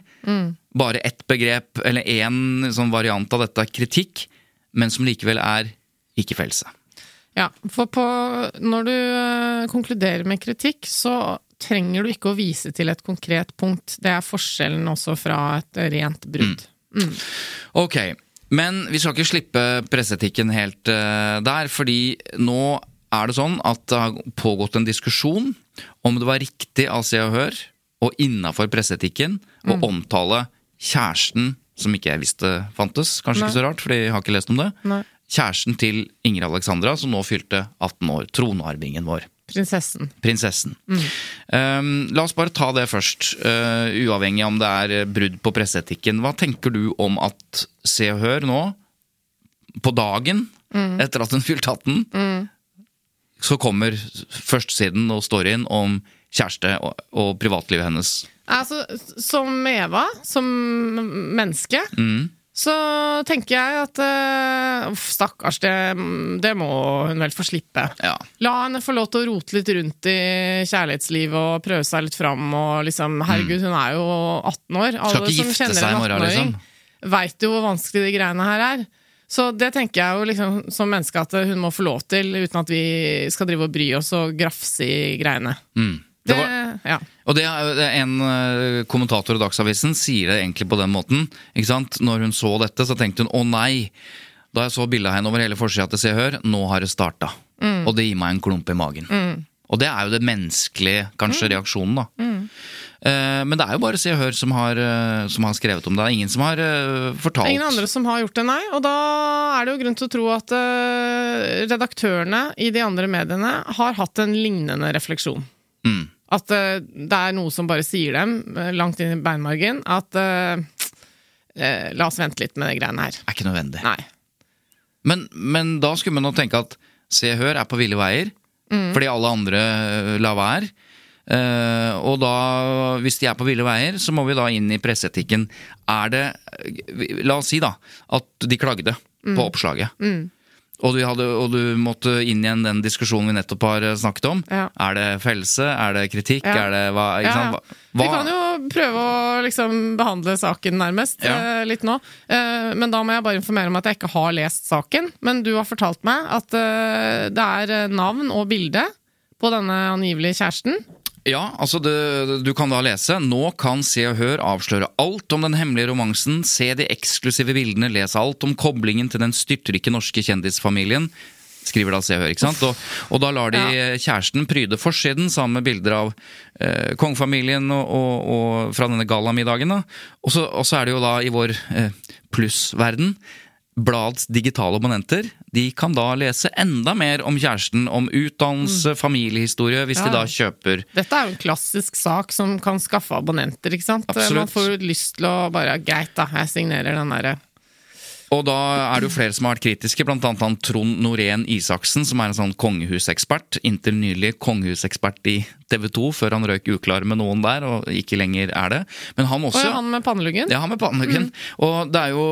Bare ett begrep eller én sånn variant av dette, kritikk, men som likevel er ikke-felse. Ja, for på, når du eh, konkluderer med kritikk, så trenger du ikke å vise til et konkret punkt. Det er forskjellen også fra et rent brudd. Ok, men vi skal ikke slippe presseetikken helt uh, der, fordi nå er det sånn at det har pågått en diskusjon om det var riktig av Se og Hør og innafor presseetikken å omtale kjæresten, som ikke jeg visste fantes, kanskje Nei. ikke så rart, fordi jeg har ikke lest om det, Nei. kjæresten til Ingrid Alexandra, som nå fylte 18 år, tronarvingen vår. Prinsessen. Prinsessen. Um, la oss bare ta det først, uh, uavhengig om det er uh, brudd på presseetikken. Hva tenker du om at Se og Hør nå, på dagen etter at hun fylte 18, så kommer førstesiden og storyen om kjæreste og, og privatlivet hennes? Altså, som Eva, som menneske, Mm. så tenker jeg at uh, stakkars, det, det må hun vel få slippe. Ja. La henne få lov til å rote litt rundt i kjærlighetslivet og prøve seg litt fram. Og liksom, herregud, hun er jo 18 år. Alle Skal ikke gifte seg i morgen, liksom. veit jo hvor vanskelig de greiene her er. Så det tenker jeg jo liksom som menneske at hun må få lov til, uten at vi skal drive og bry oss og grafse i greiene. Mm. Det, Det var, ja. Og det en eh, kommentator i Dagsavisen sier det egentlig på den måten. Ikke sant? Når hun så dette, så tenkte hun å nei. Da jeg så bildet av henne over hele forsida til Se og Hør, nå har det starta. Og det gir meg en klump i magen. Og det er jo det menneskelige, kanskje, reaksjonen, da. Eh, men det er jo bare Se og Hør som har, eh, som har skrevet om det. Det er ingen som har eh, fortalt. Ingen andre som har gjort det, nei. Og da er det jo grunn til å tro at redaktørene i de andre mediene har hatt en lignende refleksjon. Mm. At det er noe som bare sier dem, langt inn i beinmargen, at eh, la oss vente litt med de greiene her. Er ikke nødvendig. Nei. Men, men da skulle man jo tenke at Se og Hør er på ville veier, Mm. fordi alle andre la lar være. Eh, og da, hvis de er på ville veier, så må vi da inn i presseetikken. Er det La oss si da at de klagde Mm. på oppslaget. Og, du hadde, og du måtte inn igjen den diskusjonen vi nettopp har eh, snakket om. Ja. Er det fellelse? Er det kritikk? Ja. Er det hva, ikke Ja, sant? Hva, Vi kan jo prøve å liksom behandle saken nærmest eh, litt nå. Uh, men da må jeg bare informere om at jeg ikke har lest saken. Men du har fortalt meg at eh, det er eh, navn og bilde på denne angivelige kjæresten. Ja, altså det, du kan da lese Nå kan Se og Hør avsløre alt om den hemmelige romansen, se de eksklusive bildene, lese alt om koblingen til den styrtrike norske kjendisfamilien. Skriver da Se og Hør, ikke sant? Og, og da lar de kjæresten pryde forsiden sammen med bilder av eh, kongefamilien og, og, og fra denne gallamiddagen. da. Og så, er det jo da i vår eh, plussverden Blads digitale abonnenter de kan da lese enda mer om kjæresten, om utdannelse, familiehistorie, hvis de Mm. Da kjøper Dette er jo en klassisk sak som kan skaffe abonnenter, ikke sant? Absolutt. Man får jo lyst til å bare Greit, da, jeg signerer den derre Og da er det jo flere som har vært kritiske, han Trond Norén Isaksen, som er en sånn kongehusekspert. Inntil nylig kongehusekspert i TV 2, før han røyk uklar med noen der, og ikke lenger er det. Men han også Og han med panneluggen? Ja, han med panneluggen. Og det er jo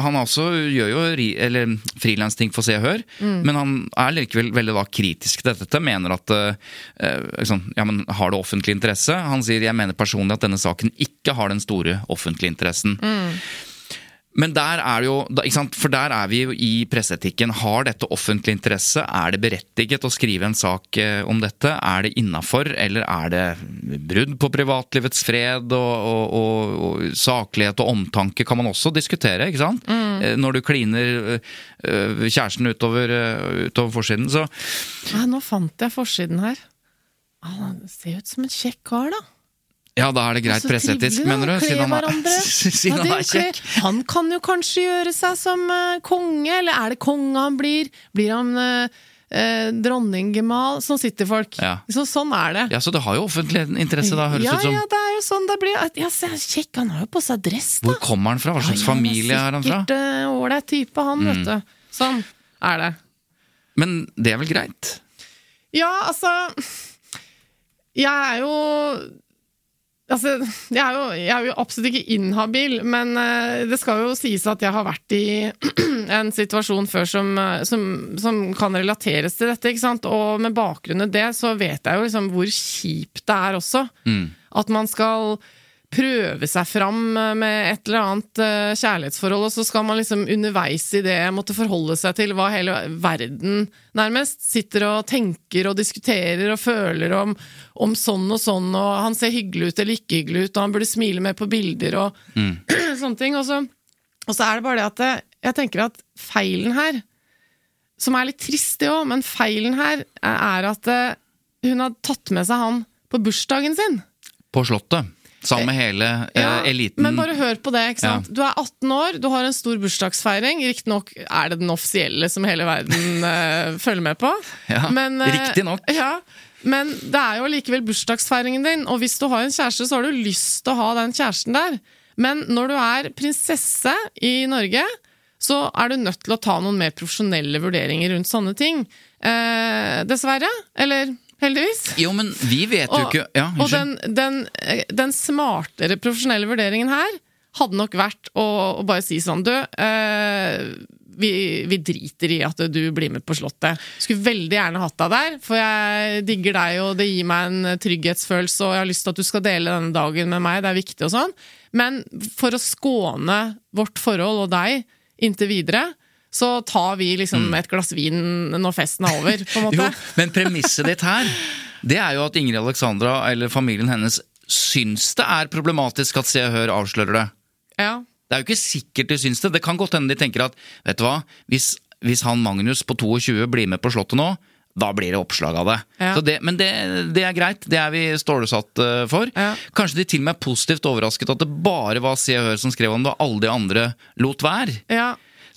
Han også gjør jo eller frilansting for Se og Hør, men han er likevel veldig da kritisk til dette. Mener at eh, liksom, Ja, men har det offentlig interesse? Han sier jeg mener personlig at denne saken ikke har den store offentlige interessen. Men der er det jo, ikke sant? For der er vi jo i presseetikken. Har dette offentlig interesse? Er det berettiget å skrive en sak eh, om dette? Er det innafor, eller er det brudd på privatlivets fred? Og, og, og, og saklighet og omtanke kan man også diskutere, ikke sant? Mm. Når du kliner eh, eh, kjæresten utover, eh, utover forsiden. Så Ja, nå fant jeg forsiden her. Ah, Han ser ut som en kjekk kar, da. Ja, da er det greit presseetisk, mener du? Siden han er, siden han er kjekk. Han kan jo kanskje gjøre seg som eh, konge, eller er det konge han blir? Blir han uh, dronninggemal? Sånn sitter folk. Ja. Så, sånn er det. Ja, Så det har jo offentlig interesse, da, høres ja, ut som. ja, det er jo sånn det blir. Ja, se, kjekk, han har jo på seg dress, da. Hvor kommer han fra? Hva slags familie er han fra? Mm. Sikkert ålreit uh, type, han, vet du. Sånn er det. Men det er vel greit? Ja, altså Jeg er jo Altså, jeg er, jo, jeg er jo absolutt ikke inhabil, men eh, det skal jo sies at jeg har vært i en situasjon før som, eh, som, som kan relateres til dette, ikke sant? Og med bakgrunn i det, så vet jeg jo liksom hvor kjipt det er også. Mm. At man skal prøve seg fram med et eller annet eh, kjærlighetsforhold, og så skal man liksom underveis i det måtte forholde seg til hva hele verden nærmest sitter og tenker og diskuterer og føler om, om sånn og sånn, og han ser hyggelig ut eller ikke hyggelig ut, og han burde smile mer på bilder og sånne ting. Og så, og så er det bare det at jeg, jeg tenker at feilen her, som er litt trist det òg, men feilen her er at eh, hun har tatt med seg han på bursdagen sin. På Slottet. Sammen med hele eh, Ja, eliten. Men bare hør på det. ikke sant? Du er 18 år, du har en stor bursdagsfeiring. Riktignok er det den offisielle som hele verden eh, følger med på. Ja, men, eh, riktignok. Ja, men det er jo likevel bursdagsfeiringen din, og hvis du har en kjæreste, så har du lyst til å ha den kjæresten der. Men når du er prinsesse i Norge, så er du nødt til å ta noen mer profesjonelle vurderinger rundt sånne ting. Eh, dessverre. Eller heldigvis. Jo, men vi vet jo ikke Ja, og den, den, eh, den smartere profesjonelle vurderingen her hadde nok vært å, å bare si sånn Du, eh, vi, vi driter i at du blir med på Slottet. Skulle veldig gjerne hatt deg der, for jeg digger deg, og det gir meg en trygghetsfølelse, og jeg har lyst til at du skal dele denne dagen med meg, det er viktig og sånn. Men for å skåne vårt forhold og deg inntil videre, så tar vi liksom et glass vin når festen er over, på en måte. Mm. Jo, men premisset ditt her, det er jo at Ingrid Alexandra eller familien hennes syns det er problematisk at Se og Hør avslører det. Ja. Det er jo ikke sikkert de syns det. Det kan godt hende de tenker at vet du hva, hvis, hvis han Magnus på 22 blir med på Slottet nå, da blir det oppslag av det. Ja. Så det men det, det er greit. Det er vi stålsatt eh, for. Ja. Kanskje de til og med er positivt overrasket at det bare var Se og Hør som skrev om det, og alle de andre lot være. ja.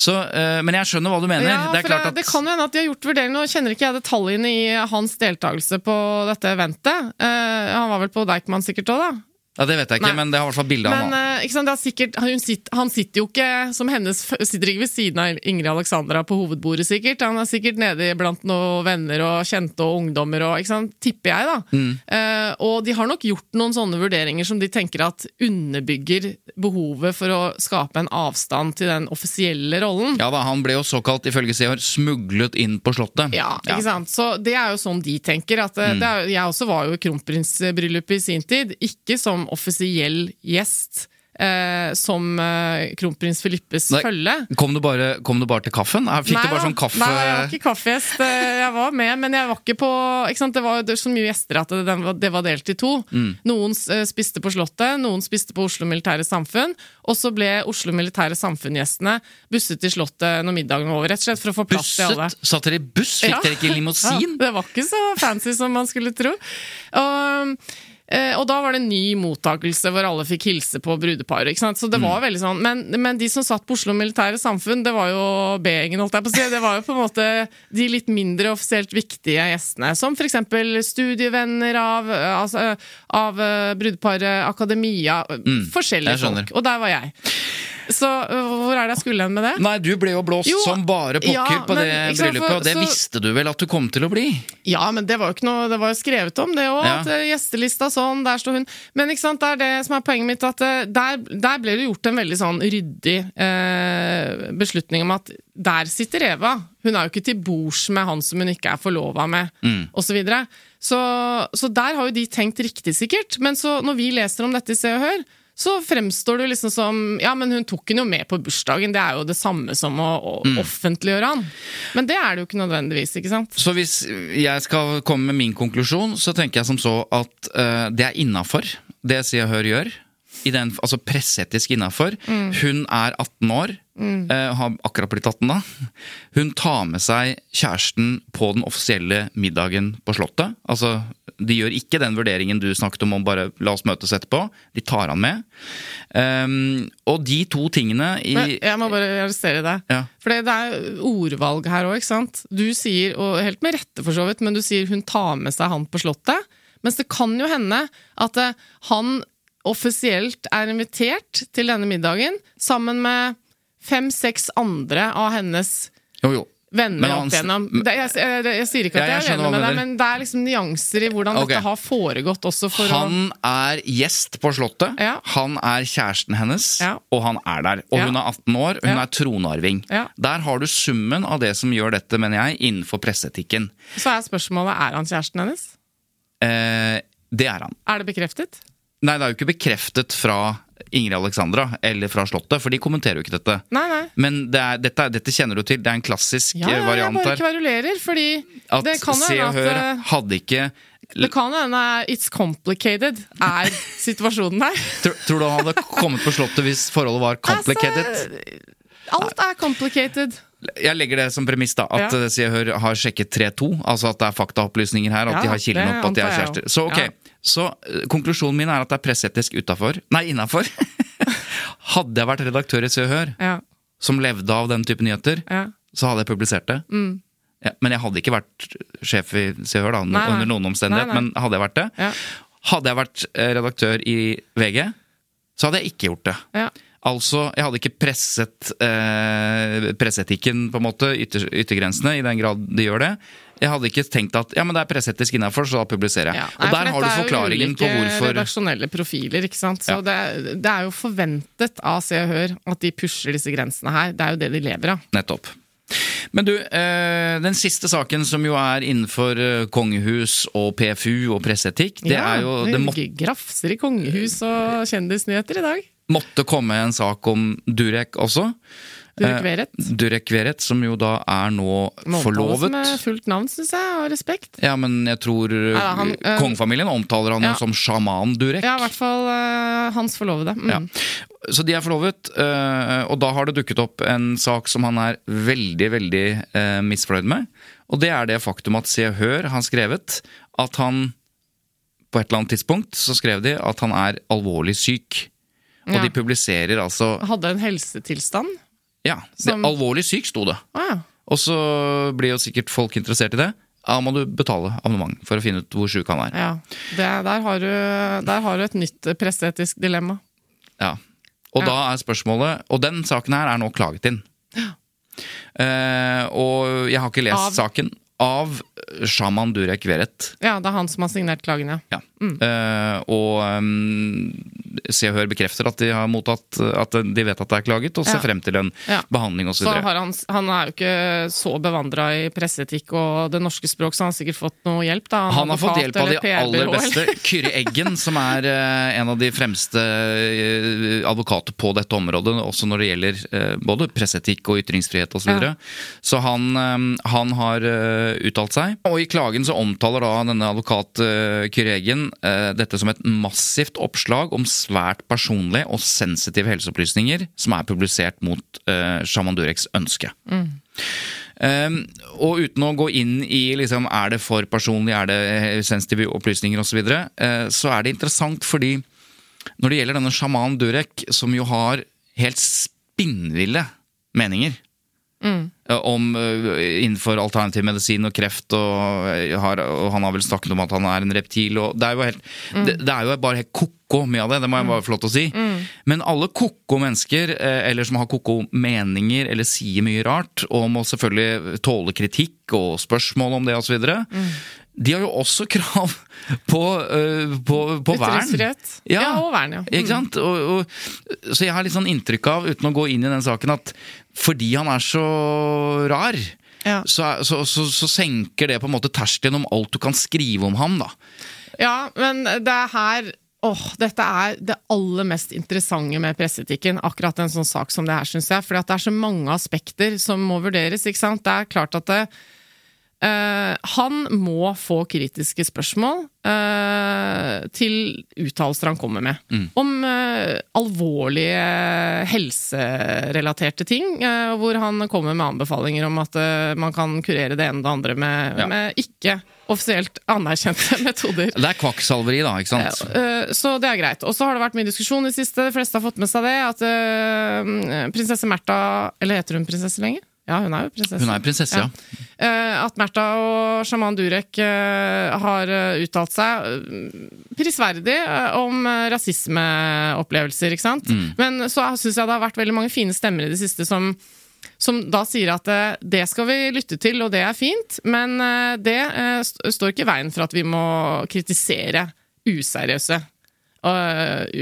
Så, eh, men jeg skjønner hva du mener. Ja, det klart at det kan hende at de har gjort vurderinger. Nå kjenner ikke jeg detaljene i hans deltakelse på dette eventet. Eh, han var vel på Deichman sikkert òg, da? Ja, Det vet jeg ikke, Nei. men det har i hvert fall bilde av han. eh, er sikkert, hun sitter, han sitter jo ikke som hennes Sitter ikke ved siden av Ingrid Alexandra på hovedbordet, sikkert. Han er sikkert nede blant noen venner og kjente og ungdommer og Tipper jeg, da. Mm. Eh, og de har nok gjort noen sånne vurderinger som de tenker at underbygger behovet for å skape en avstand til den offisielle rollen. Ja da, Han ble jo såkalt, ifølge Sehar, smuglet inn på Slottet. Ja, ikke sant? Så det er jo sånn de tenker. At Mm. eh, det er, jeg også var jo i kronprinsbryllupet i sin tid. Ikke som offisiell gjest. Eh, som eh, kronprins Filippes Nei, følge. Kom du, bare, kom du bare til kaffen? Fikk Nei du bare sånn kaffe... Nei, jeg var ikke kaffegjest. Eh, Jeg var med, men jeg var ikke på ikke sant? Det var så mye gjester at det, det var delt i to. Mm. Noen eh, spiste på Slottet, noen spiste på Oslo Militære Samfunn. Og så ble Oslo Militære Samfunn-gjestene busset til Slottet når middagen var over. Rett og slett for å få plass til alle. Busset? Satt dere i buss? Fikk Ja. dere ikke limousin? Ja, det var ikke så fancy som man skulle tro. Og, og da var det en ny mottakelse hvor alle fikk hilse på brudeparet. Så det Mm. var veldig sånn, men, men de som satt på Oslo Militære Samfunn, det var jo B-gjengen, holdt jeg på å si. Det var jo på en måte de litt mindre offisielt viktige gjestene. Som f.eks. studievenner av, eh, altså, av eh, brudeparet, akademia, Mm. forskjellige folk. Og der var jeg. Så øh, hvor er det jeg skulle hen med det? Nei, du ble jo blåst Jo, som bare pokker ja, på det bryllupet, for- og det så- visste du vel at du kom til å bli? Ja, men det var jo ikke noe Det var jo skrevet om det òg. Ja. At eh, gjestelista sånn, der står hun. Men ikke sant, det er det som er poenget mitt. At eh, der, der ble det gjort en veldig sånn ryddig eh, beslutning om at der sitter Eva. Hun er jo ikke til bords med han som hun ikke er forlova med, Mm. og Så, så Så der har jo de tenkt riktig, sikkert. Men så når vi leser om dette i Se og Hør, så fremstår du liksom som Ja, men hun tok henne jo med på bursdagen. Det er jo det samme som å, å Mm. offentliggjøre han. Men det er det jo ikke nødvendigvis, ikke sant? Så hvis jeg skal komme med min konklusjon, så tenker jeg som så at uh, det er innafor, det Se og Hør gjør. I den, altså presseetisk innafor. Mm. Hun er 18 år, eh, har akkurat blitt 18 da. Hun tar med seg kjæresten på den offisielle middagen på Slottet. Altså, de gjør ikke den vurderingen du snakket om om bare la oss møtes etterpå. De tar han med. Um, og de to tingene i Men jeg må bare arrestere deg. Ja. For det det er ordvalg her òg, ikke sant? Du sier, og helt med rette for så vidt, men du sier hun tar med seg han på Slottet. Mens det kan jo hende at eh, han offisielt er invitert til denne middagen sammen med fem-seks andre av hennes Jo, jo. venner han- opp igjennom. Det, jeg, jeg, jeg sier ikke at jeg jeg, er enig med deg, men det er liksom nyanser i hvordan okay. dette har foregått også for Han er gjest på Slottet. Ja. Han er kjæresten hennes, Ja. og han er der. Og Ja. hun er 18 år, og hun er tronarving. Der har du summen av det som gjør dette, mener jeg, innenfor presseetikken. Så er spørsmålet er han kjæresten hennes? Eh, det er han. Er det bekreftet? Nei, det er jo ikke bekreftet fra Ingrid Alexandra eller fra Slottet, for de kommenterer jo ikke dette. Nei, nei. Men det er, dette, dette kjenner du til, det er en klassisk Ja, her. ja, jeg bare kverulerer, fordi At det kan Se og Hør at eh, hadde ikke Det kan hende it's complicated er situasjonen her. Tror, tror du han hadde kommet på Slottet hvis forholdet var complicated? Altså, alt er complicated. Jeg legger det som premiss, da. At Ja. ja. Se og Hør har sjekket 3-2. Altså at det er faktaopplysninger her. At Ja, de har kilden opp at de er kjærester. Så ok, Ja. Så eh, konklusjonen min er at det er presseetisk utafor. Nei, innafor. hadde jeg vært redaktør i Se og Hør, Ja, som levde av den type nyheter, ja. så hadde jeg publisert det. Ja, men jeg hadde ikke vært sjef i Se og Hør da, Mm. Nei, under noen omstendighet. Nei, nei. Men hadde jeg vært det, hadde jeg vært eh, redaktør i VG, så hadde jeg ikke gjort det. ja. Altså, jeg hadde ikke presset eh, presseetikken, på en måte, ytter, yttergrensene, i den grad de gjør det. Jeg hadde ikke tenkt at ja, men det er presseetisk innafor, så da publiserer jeg. Ja. Nei, og der har du dette er jo forklaringen på ulike hvorfor redaksjonelle profiler, ikke sant. Så Ja. det, det er jo forventet av Se og Hør at de pusher disse grensene her. Det er jo det de lever av. Nettopp. Men du, eh, den siste saken som jo er innenfor eh, kongehus og PFU og presseetikk, det ja, er jo Det må, grafser i kongehus og kjendisnyheter i dag. måtte komme en sak om Durek også. Durek Eh, Verrett. Durek Veret, som jo da er nå forlovet omtales som med fullt navn, syns jeg, og respekt. Ja, men jeg tror Ja, han, øh, kongefamilien omtaler han ja. som sjaman Durek. Ja, i hvert fall øh, hans forlovede. Mm. Ja. Så de er forlovet, øh, og da har det dukket opp en sak som han er veldig, veldig misfornøyd med. Og det er det faktum at Se og Hør har skrevet at han På et eller annet tidspunkt så skrev de at han er alvorlig syk. Og Ja. de publiserer altså Hadde en helsetilstand. Ja, det, Som- alvorlig syk sto det. Ah, ja. Og så blir jo sikkert folk interessert i det. Da må du betale abonnement for å finne ut hvor sjuk han er. ja. Det, der, har du, der har du et nytt presseetisk dilemma. Ja. Og Ja. da er spørsmålet Og den saken her er nå klaget inn. Eh, og jeg har ikke lest Av? saken. Av sjaman Durek Verrett. Ja, det er han som har signert klagen, ja. Ja. Eh, og um, Se og Hør bekrefter at de har mottatt At de vet at det er klaget, og ser Ja. frem til en Ja. behandling osv. Han, han er jo ikke så bevandra i presseetikk og det norske språk, så han har sikkert fått noe hjelp. da. Han har fått hjelp av de aller beste. Kyrre Eggen, som er uh, en av de fremste uh, advokater på dette området, også når det gjelder både presseetikk og ytringsfrihet osv. Så, videre. så han, um, han har uttalt seg. Og i klagen så omtaler da denne advokat uh, Kyregen Eggen eh, dette som et massivt oppslag om svært personlige og sensitive helseopplysninger som er publisert mot uh, Shaman Dureks ønske. Um, og uten å gå inn i liksom, er det for personlig, er det eh, sensitive opplysninger osv., så, videre, uh, så er det interessant fordi når det gjelder denne sjaman Durek, som jo har helt spinnville meninger eh, om eh, innenfor alternativ medisin og kreft, og, eh, har, og han har vel snakket om at han er en reptil, og det er jo, helt, det, det er jo bare helt ko-ko mye av det, det må jeg bare få lov til å si. Men alle ko-ko mennesker, eller som har ko-ko meninger, eller sier mye rart, og må selvfølgelig tåle kritikk og spørsmål om det osv., de har jo også krav på, uh, på, på vern. Ytringsfrihet. Ja, og vern, ja. Ikke sant? Og, og, så jeg har litt sånn inntrykk av, uten å gå inn i den saken, at fordi han er så rar, Ja. så, så, så, så senker det på en måte terskelen om alt du kan skrive om ham, da. Ja, men det er her Åh, dette er det aller mest interessante med presseetikken. Akkurat en sånn sak som det her, syns jeg. Fordi det er så mange aspekter som må vurderes. ikke sant? Det er klart at det, eh, han må få kritiske spørsmål uh, til uttalelser han kommer med. Om uh, alvorlige helserelaterte ting, hvor han kommer med anbefalinger om at man kan kurere det ene og det andre med, Ja. med ikke offisielt anerkjente metoder. Det er kvakksalveri, da, ikke sant? Så det er greit. Og så har det vært mye diskusjon i det siste, de fleste har fått med seg det, at prinsesse Märtha Eller heter hun prinsesse lenger? Ja, hun er jo prinsesse. Hun er prinsesse, ja. ja. At Märtha og sjaman Durek eh, har eh, uttalt seg eh, prisverdig eh, om eh, rasismeopplevelser, ikke sant? Mm. Men så syns jeg det har vært veldig mange fine stemmer i det siste som som da sier at eh, det skal vi lytte til, og det er fint, men eh, det eh, står ikke i veien for at vi må kritisere useriøse og,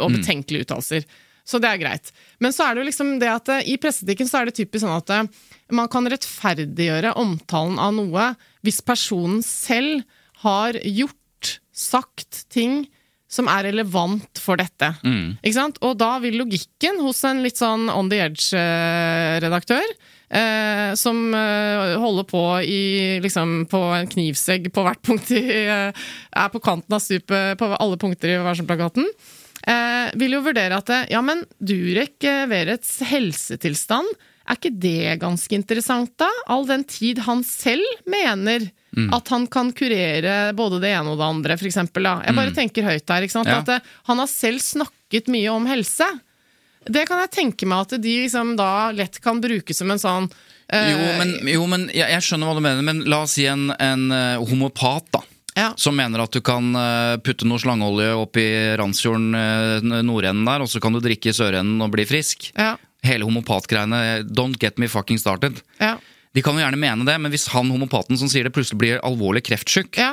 og betenkelige uttalelser. Så det er greit. Men så er det jo liksom det at eh, i presseetikken så er det typisk sånn at eh, man kan rettferdiggjøre omtalen av noe hvis personen selv har gjort, sagt ting som er relevant for dette. Ikke sant? Og da vil logikken hos en litt sånn on the edge-redaktør eh, som eh, holder på i, liksom, på en knivsegg på hvert punkt i, Er på kanten av stupet på alle punkter i Varsom-plakaten. Eh, vil jo vurdere at eh, ja, men Durek eh, Verets helsetilstand, er ikke det ganske interessant, da? All den tid han selv mener at han kan kurere både det ene og det andre, for eksempel. Da. Jeg bare tenker høyt her. Ja. At eh, han har selv snakket mye om helse. Det kan jeg tenke meg at de liksom da lett kan bruke som en sånn eh, Jo, men, jo, men jeg, jeg skjønner hva du mener, men la oss si en, en homopat, da. Ja. Som mener at du kan eh, putte noe slangeolje opp i Randsfjorden, eh, nordenden der, og så kan du drikke i sørenden og bli frisk. Ja, Hele homopatgreiene, don't get me fucking started. ja, De kan jo gjerne mene det, men hvis han homopaten som sier det, plutselig blir alvorlig kreftsyk, ja.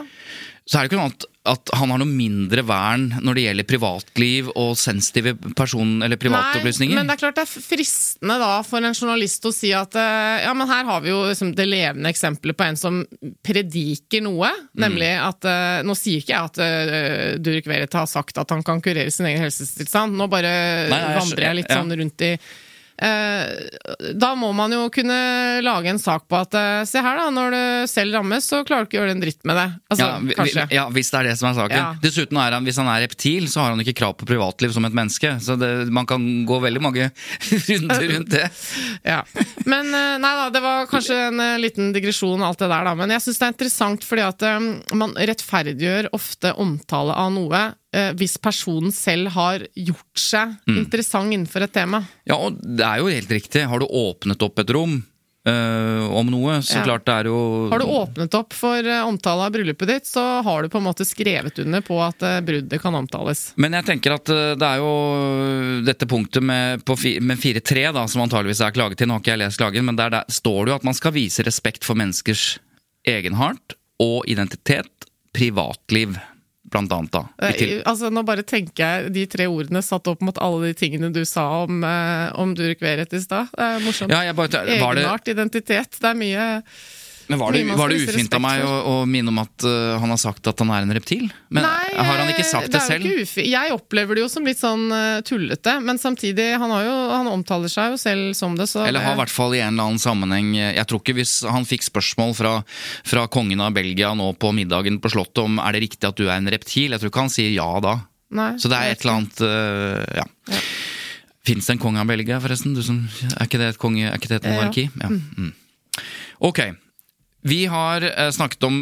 Så er det ikke noe annet at han har noe mindre vern når det gjelder privatliv og sensitive person- eller privatopplysninger. Nei, men det er klart det er fristende da for en journalist å si at eh, ja, men her har vi jo liksom det levende eksempelet på en som prediker noe. Mm. Nemlig at eh, Nå sier ikke jeg at uh, Durek Verita har sagt at han kan kurere sin egen helsetilstand. Nå bare Nei, nei, vandrer jeg litt ja. sånn rundt i da må man jo kunne lage en sak på at eh, se her, da, når du selv rammes, så klarer du ikke å gjøre en dritt med det. Altså, ja, kanskje. ja, hvis det er det som er saken. Ja. Dessuten er han, hvis han er reptil, så har han ikke krav på privatliv som et menneske. Så det, man kan gå veldig mange runder rundt det. Ja. Men eh, nei da, det var kanskje en eh, liten digresjon, alt det der, da. Men jeg syns det er interessant fordi at eh, man rettferdiggjør ofte omtale av noe eh, hvis personen selv har gjort seg Mm. interessant innenfor et tema. Ja, og det er jo helt riktig. Har du åpnet opp et rom øh, om noe, så Ja. klart det er jo Har du åpnet opp for eh, omtale av bryllupet ditt, så har du på en måte skrevet under på at eh, bruddet kan omtales. Men jeg tenker at det er jo dette punktet med, med 4-3, da, som antageligvis er klaget til. Nå har ikke jeg lest klagen, men der, der står det jo at man skal vise respekt for menneskers egenart og identitet, privatliv, blant annet. da. Eh, Altså, nå bare tenker jeg de tre ordene satt opp mot alle de tingene du sa om, eh, om Durek Verret i stad. Det er morsomt. Ja, bare, Egenart, det, identitet. Det er mye Men var det, var det ufint av meg å, å minne om at uh, han har sagt at han er en reptil? Men Nei, har han ikke sagt det, jo selv? Jeg opplever det jo som litt sånn uh, tullete, men samtidig, han, har jo, han omtaler seg jo selv som det, så Eller har i hvert fall i en eller annen sammenheng Jeg tror ikke hvis han fikk spørsmål fra, fra kongen av Belgia nå på middagen på Slottet om er det riktig at du er en reptil, jeg tror ikke han sier ja da. Nei, Så det er et eller annet uh, Ja. Fins det en konge av Belgia, forresten? Du som, er ikke det et, konge, er ikke det et Ja, ja. monarki? Ja. Mm. Ok. Vi har eh, snakket om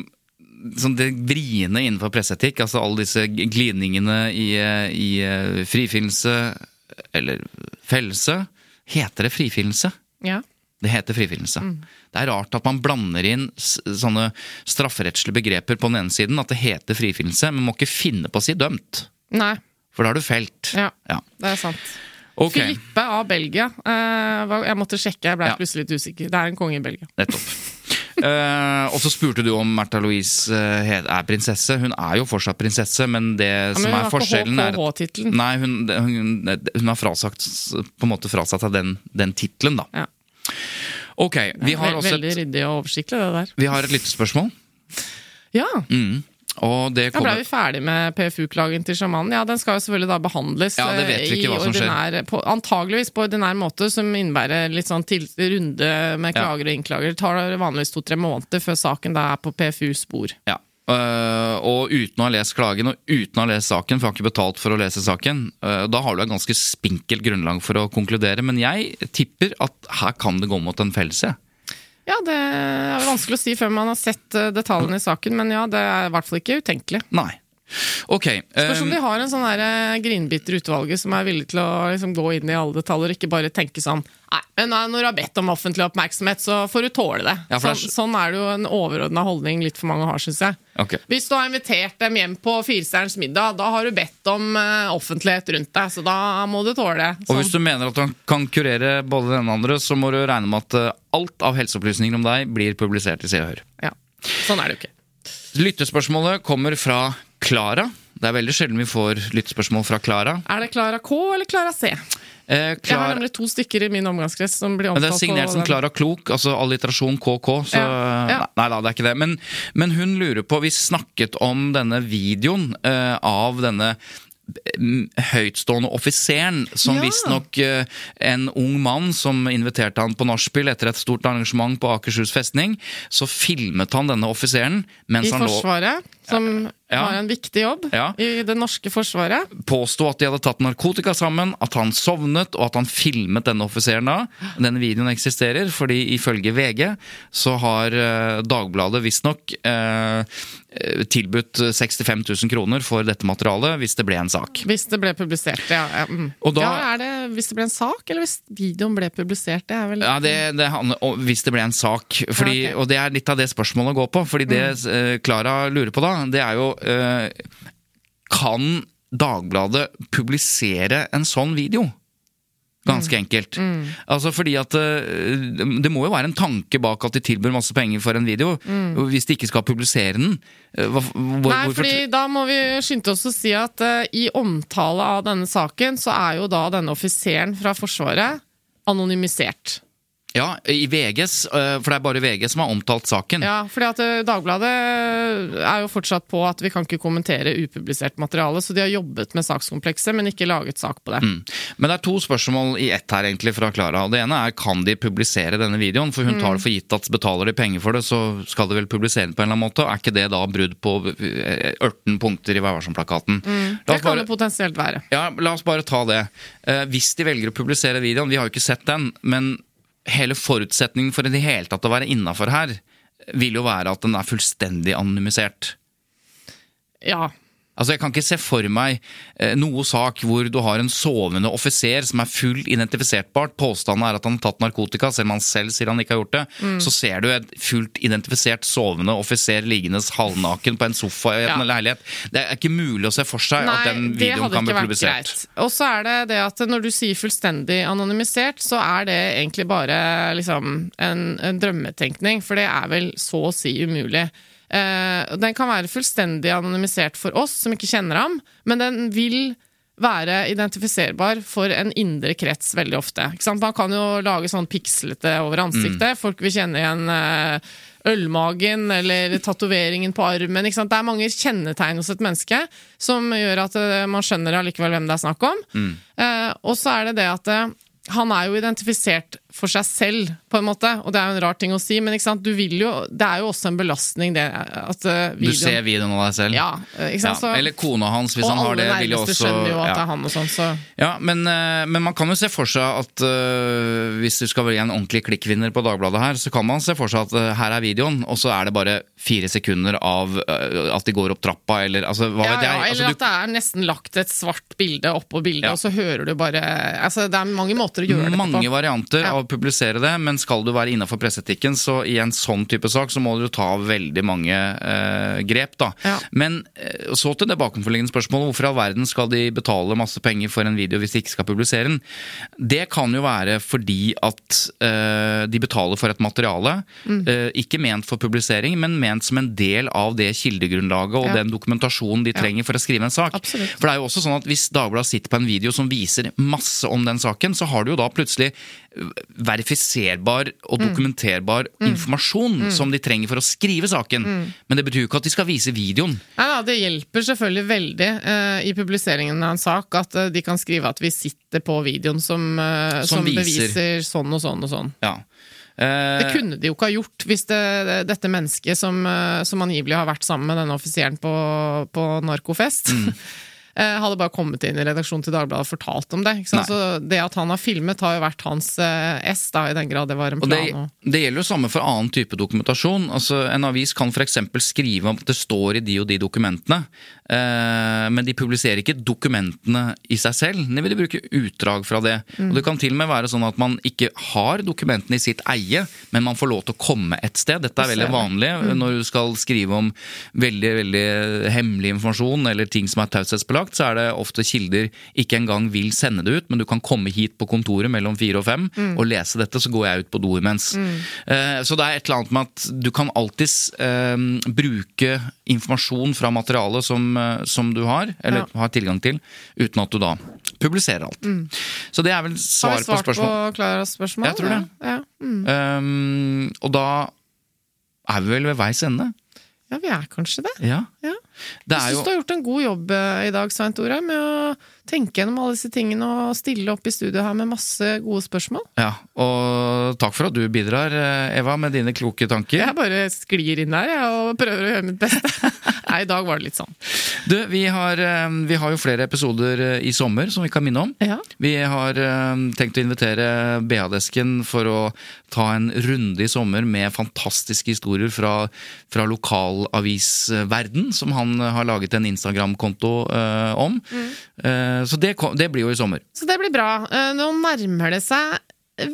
sånn det vriene innenfor presseetikk, altså alle disse glidningene i, eh, i eh, frifinnelse eller fellelse. Heter det frifinnelse? Ja. Det heter frifinnelse. Mm. Det er rart at man blander inn sånne strafferettslige begreper på den ene siden, at det heter frifinnelse, men må ikke finne på å si dømt. Nei, For da er du felt. ja, Ja. det er sant. Ok, Filippe av Belgia. jeg måtte sjekke, jeg ble Ja. plutselig litt usikker. Det er en konge i Belgia. nettopp. Eh, og så spurte du om Märtha Louise eh, er prinsesse. Hun er jo fortsatt prinsesse, men det Ja, men som er forskjellen er. Nei, hun, hun, hun har frasagt, på en måte frasatt seg den, den tittelen, da. Ja. Ok, vi har også et, Veldig ryddig og oversiktlig, det der. vi har et lyttespørsmål. Ja, Mm. Og det Da ble vi ferdig med PFU-klagen til sjamanen. Ja, den skal jo selvfølgelig da behandles Ja, det vet vi eh, ikke hva som skjer. ordinær, på, antageligvis på ordinær måte, som innebærer litt sånn til, runde med Ja. klager og innklager. Det tar vanligvis to-tre måneder før saken da er på PFU-spor. Ja. Uh, og uten å ha lest klagen og uten å ha lest saken, for jeg har ikke betalt for å lese saken, uh, da har du et ganske spinkelt grunnlag for å konkludere. Men jeg tipper at her kan det gå mot en fellelse. Ja, det er vanskelig å si før man har sett eh, detaljene i saken, men ja, det er i hvert fall ikke utenkelig. Nei. Ok. Spørs om øh, de har en sånn der, Grinbitter-utvalget som er villig til å liksom, gå inn i alle detaljer, ikke bare tenke sånn Nei, men når du har bedt om offentlig oppmerksomhet, så får du tåle det. Ja, er sånn, sånn er det jo en overordna holdning litt for mange har, syns jeg. Okay. Hvis du har invitert dem hjem på Firestjerners middag, da har du bedt om eh, offentlighet rundt deg, så da må du tåle det. Og Sånn. hvis du mener at han kan kurere både den og andre, så må du regne med at alt av helseopplysninger om deg blir publisert i Se og Hør. ja. sånn er det jo ikke. Lyttespørsmålet kommer fra Klara. Det er veldig sjelden vi får lyttespørsmål fra Klara. Er det Klara K eller Klara C? Eh, Jeg har nemlig to stykker i min omgangskrets som blir men det er signert som. Klara Klok, altså alliterasjon KK. Så Ja, ja. Nei da, det er ikke det. Men, men hun lurer på Vi snakket om denne videoen eh, av denne mm, høytstående offiseren, som Ja. visstnok uh, en ung mann som inviterte han på nachspiel etter et stort arrangement på Akershus festning, så filmet han denne offiseren mens I han lå Forsvaret, som Ja. har en viktig jobb Ja. i det norske forsvaret. påsto at de hadde tatt narkotika sammen, at han sovnet, og at han filmet denne offiseren da. Denne videoen eksisterer, fordi ifølge VG så har eh, Dagbladet visstnok eh, eh, tilbudt 65 000 kroner for dette materialet hvis det ble en sak. Hvis det ble publisert, ja. mm. Og da- ja er det hvis det ble en sak, eller hvis videoen ble publisert? Det er vel Ja, det, det handler om hvis det ble en sak. Fordi, Ja, okay. Og det er litt av det spørsmålet går på. Fordi det Klara Klara lurer på da, det er jo eh, Kan Dagbladet publisere en sånn video? Ganske enkelt. Altså fordi at eh, Det må jo være en tanke bak at de tilbyr masse penger for en video, hvis de ikke skal publisere den. Eh, Hva, hvor, Nei, hvorfor- fordi da må vi skynde oss å si at uh, i omtale av denne saken, så er jo da denne offiseren fra Forsvaret anonymisert. Ja, i VGs, eh, for det er bare VG som har omtalt saken. Ja, fordi at eh, Dagbladet er jo fortsatt på at vi kan ikke kommentere upublisert materiale, så de har jobbet med sakskomplekset, men ikke laget sak på det. Mm. Men det er to spørsmål i ett her egentlig fra Klara. Det ene er kan de publisere denne videoen? For hun tar det for gitt at betaler de penger for det, så skal de vel publisere den på en eller annen måte. Er ikke det da brudd på eh, 18 punkter i Vær varsom-plakaten? Mm. Det kan bare- det potensielt være. Ja, la oss bare ta det. Eh, hvis de velger å publisere videoen, vi har jo ikke sett den, men hele forutsetningen for i det hele tatt å være innafor her, vil jo være at den er fullstendig anonymisert. Ja. Altså, Jeg kan ikke se for meg eh, noe sak hvor du har en sovende offiser som er full identifisertbart. Påstanden er at han har tatt narkotika, selv om han selv sier han ikke har gjort det. Mm. Så ser du et fullt identifisert sovende offiser liggende halvnaken på en sofa i en Ja. leilighet. Det er ikke mulig å se for seg at den videoen kan bli publisert. Og så er det det at når du sier fullstendig anonymisert, så er det egentlig bare liksom en, en drømmetenkning, for det er vel så å si umulig. Eh, den kan være fullstendig anonymisert for oss som ikke kjenner ham, men den vil være identifiserbar for en indre krets veldig ofte. Man kan jo lage sånn pikslete over ansiktet. Folk vil kjenne igjen eh, ølmagen eller tatoveringen på armen. Det er mange kjennetegn hos et menneske som gjør at eh, man skjønner allikevel hvem det er snakk om. Eh, og så er det det at han er jo identifisert for seg selv, på en måte, og det er jo en rar ting å si, men ikke sant? Du vil jo, det er jo også en belastning, det at eh, Du ser videoen av deg selv? Ja, eh, ikke sant? Ja, eller kona hans, hvis han har det. alle vil jo nærmeste også skjønner jo at ja. det er han og sånn, så Ja, men, uh, men man kan jo se for seg at uh, hvis du skal bli en ordentlig klikkvinner på Dagbladet her, så kan man se for seg at her er videoen, og så er det bare fire sekunder av at de går opp trappa, eller altså, hva ja, vet jeg? ja, Altså, Eller du- at det er nesten lagt et svart bilde oppå bildet, og så hører du bare Altså, det er mange måter å gjøre det mange varianter av publisere det, men skal du være innafor presseetikken, så i en sånn type sak så må du ta veldig mange eh, grep, da. Ja. Men eh, så til det bakenforliggende spørsmålet, hvorfor i all verden skal de betale masse penger for en video hvis de ikke skal publisere den? Det kan jo være fordi at eh, de betaler for et materiale, Mm. eh, ikke ment for publisering, men ment som en del av det kildegrunnlaget og Ja. den dokumentasjonen de trenger for å skrive en sak. Absolutt. For det er jo også sånn at Hvis Dagbladet sitter på en video som viser masse om den saken, så har du jo da plutselig verifiserbar og Mm. dokumenterbar informasjon som de trenger for å skrive saken. Mm. Men det betyr jo ikke at de skal vise videoen. Ja, da, Det hjelper selvfølgelig veldig uh, i publiseringen av en sak at uh, de kan skrive at vi sitter på videoen som, uh, Som som, viser. beviser sånn og sånn og sånn. Ja. Det kunne de jo ikke ha gjort hvis det, dette mennesket som, som angivelig har vært sammen med denne offiseren på, på narkofest, Mm. hadde bare kommet inn i redaksjonen til Dagbladet og fortalt om det. Så det at han har filmet, har jo vært hans eh, S, da, i den grad det var en plan. det, og- det gjelder jo samme for annen type dokumentasjon. Altså, en avis kan f.eks. skrive om at det står i de og de dokumentene, eh, men de publiserer ikke dokumentene i seg selv. De vil bruke utdrag fra det. Mm. Og Det kan til og med være sånn at man ikke har dokumentene i sitt eie, men man får lov til å komme et sted. Dette er veldig vanlig Mm. når du skal skrive om veldig veldig hemmelig informasjon eller ting som er taushetsbelagt, så er det ofte kilder ikke engang vil sende det ut, men du kan komme hit på kontoret mellom fire og fem Mm. og lese dette, så går jeg ut på do imens. Eh, Så det er et eller annet med at du kan alltids eh, bruke informasjon fra materialet som, eh, som du har, eller Ja. har tilgang til, uten at du da publiserer alt. Så det er vel Har svar vi på svart på, spørsmål. Klaras spørsmål? Jeg tror det. Ja. Ja. Mm. Um, og da er vi vel ved veis ende. ja, vi er kanskje det. Ja. Ja. Det Jeg syns jo du har gjort en god jobb eh, i dag, Svein Tore, med å tenke gjennom alle disse tingene og stille opp i studio her med masse gode spørsmål. Ja, og takk for at du bidrar, eh, Eva, med dine kloke tanker. Jeg bare sklir inn her jeg, og prøver å gjøre mitt beste. Nei, i dag var det litt sånn. Du, vi har, eh, vi har jo flere episoder i sommer som vi kan minne om. Ja. Vi har tenkt å invitere BA-desken for å ta en runde i sommer med fantastiske historier fra, fra lokalavisverden, som han har laget en Instagram-konto eh, om. Eh, så det, det blir jo i sommer. Så det blir bra. Eh, Nå nærmer det seg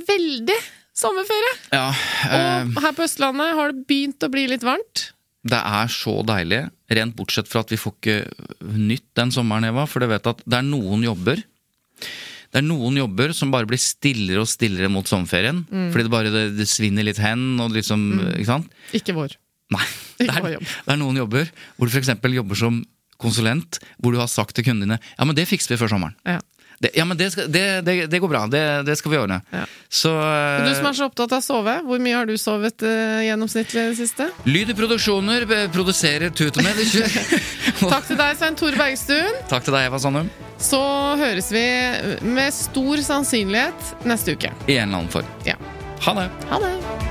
veldig sommerferie. Ja, eh, Og her på Østlandet har det begynt å bli litt varmt. Det er så deilig, rent bortsett fra at vi får ikke nytt den sommeren, Eva. For du vet at det er noen jobber Det er noen jobber som bare blir stillere og stillere mot sommerferien. Fordi det bare det, det svinner litt hen, og liksom Ikke sant? Ikke vår. Nei. Det er, det er noen jobber hvor du f.eks. jobber som konsulent, hvor du har sagt til kundene dine Ja, men det fikser vi før sommeren. Ja. Det, ja, men det, skal, det, det, går bra. Det, det skal vi ordne. Ja. Så uh, Du som er så opptatt av å sove, hvor mye har du sovet uh, gjennomsnittlig i det siste? Lyd i produksjoner eh, produserer Tutemed. Takk til deg, Svein Tore Bergstuen. Takk til deg, Eva Sandum. Så høres vi med stor sannsynlighet neste uke. I en eller annen form. Ja. Ha det. Ha det.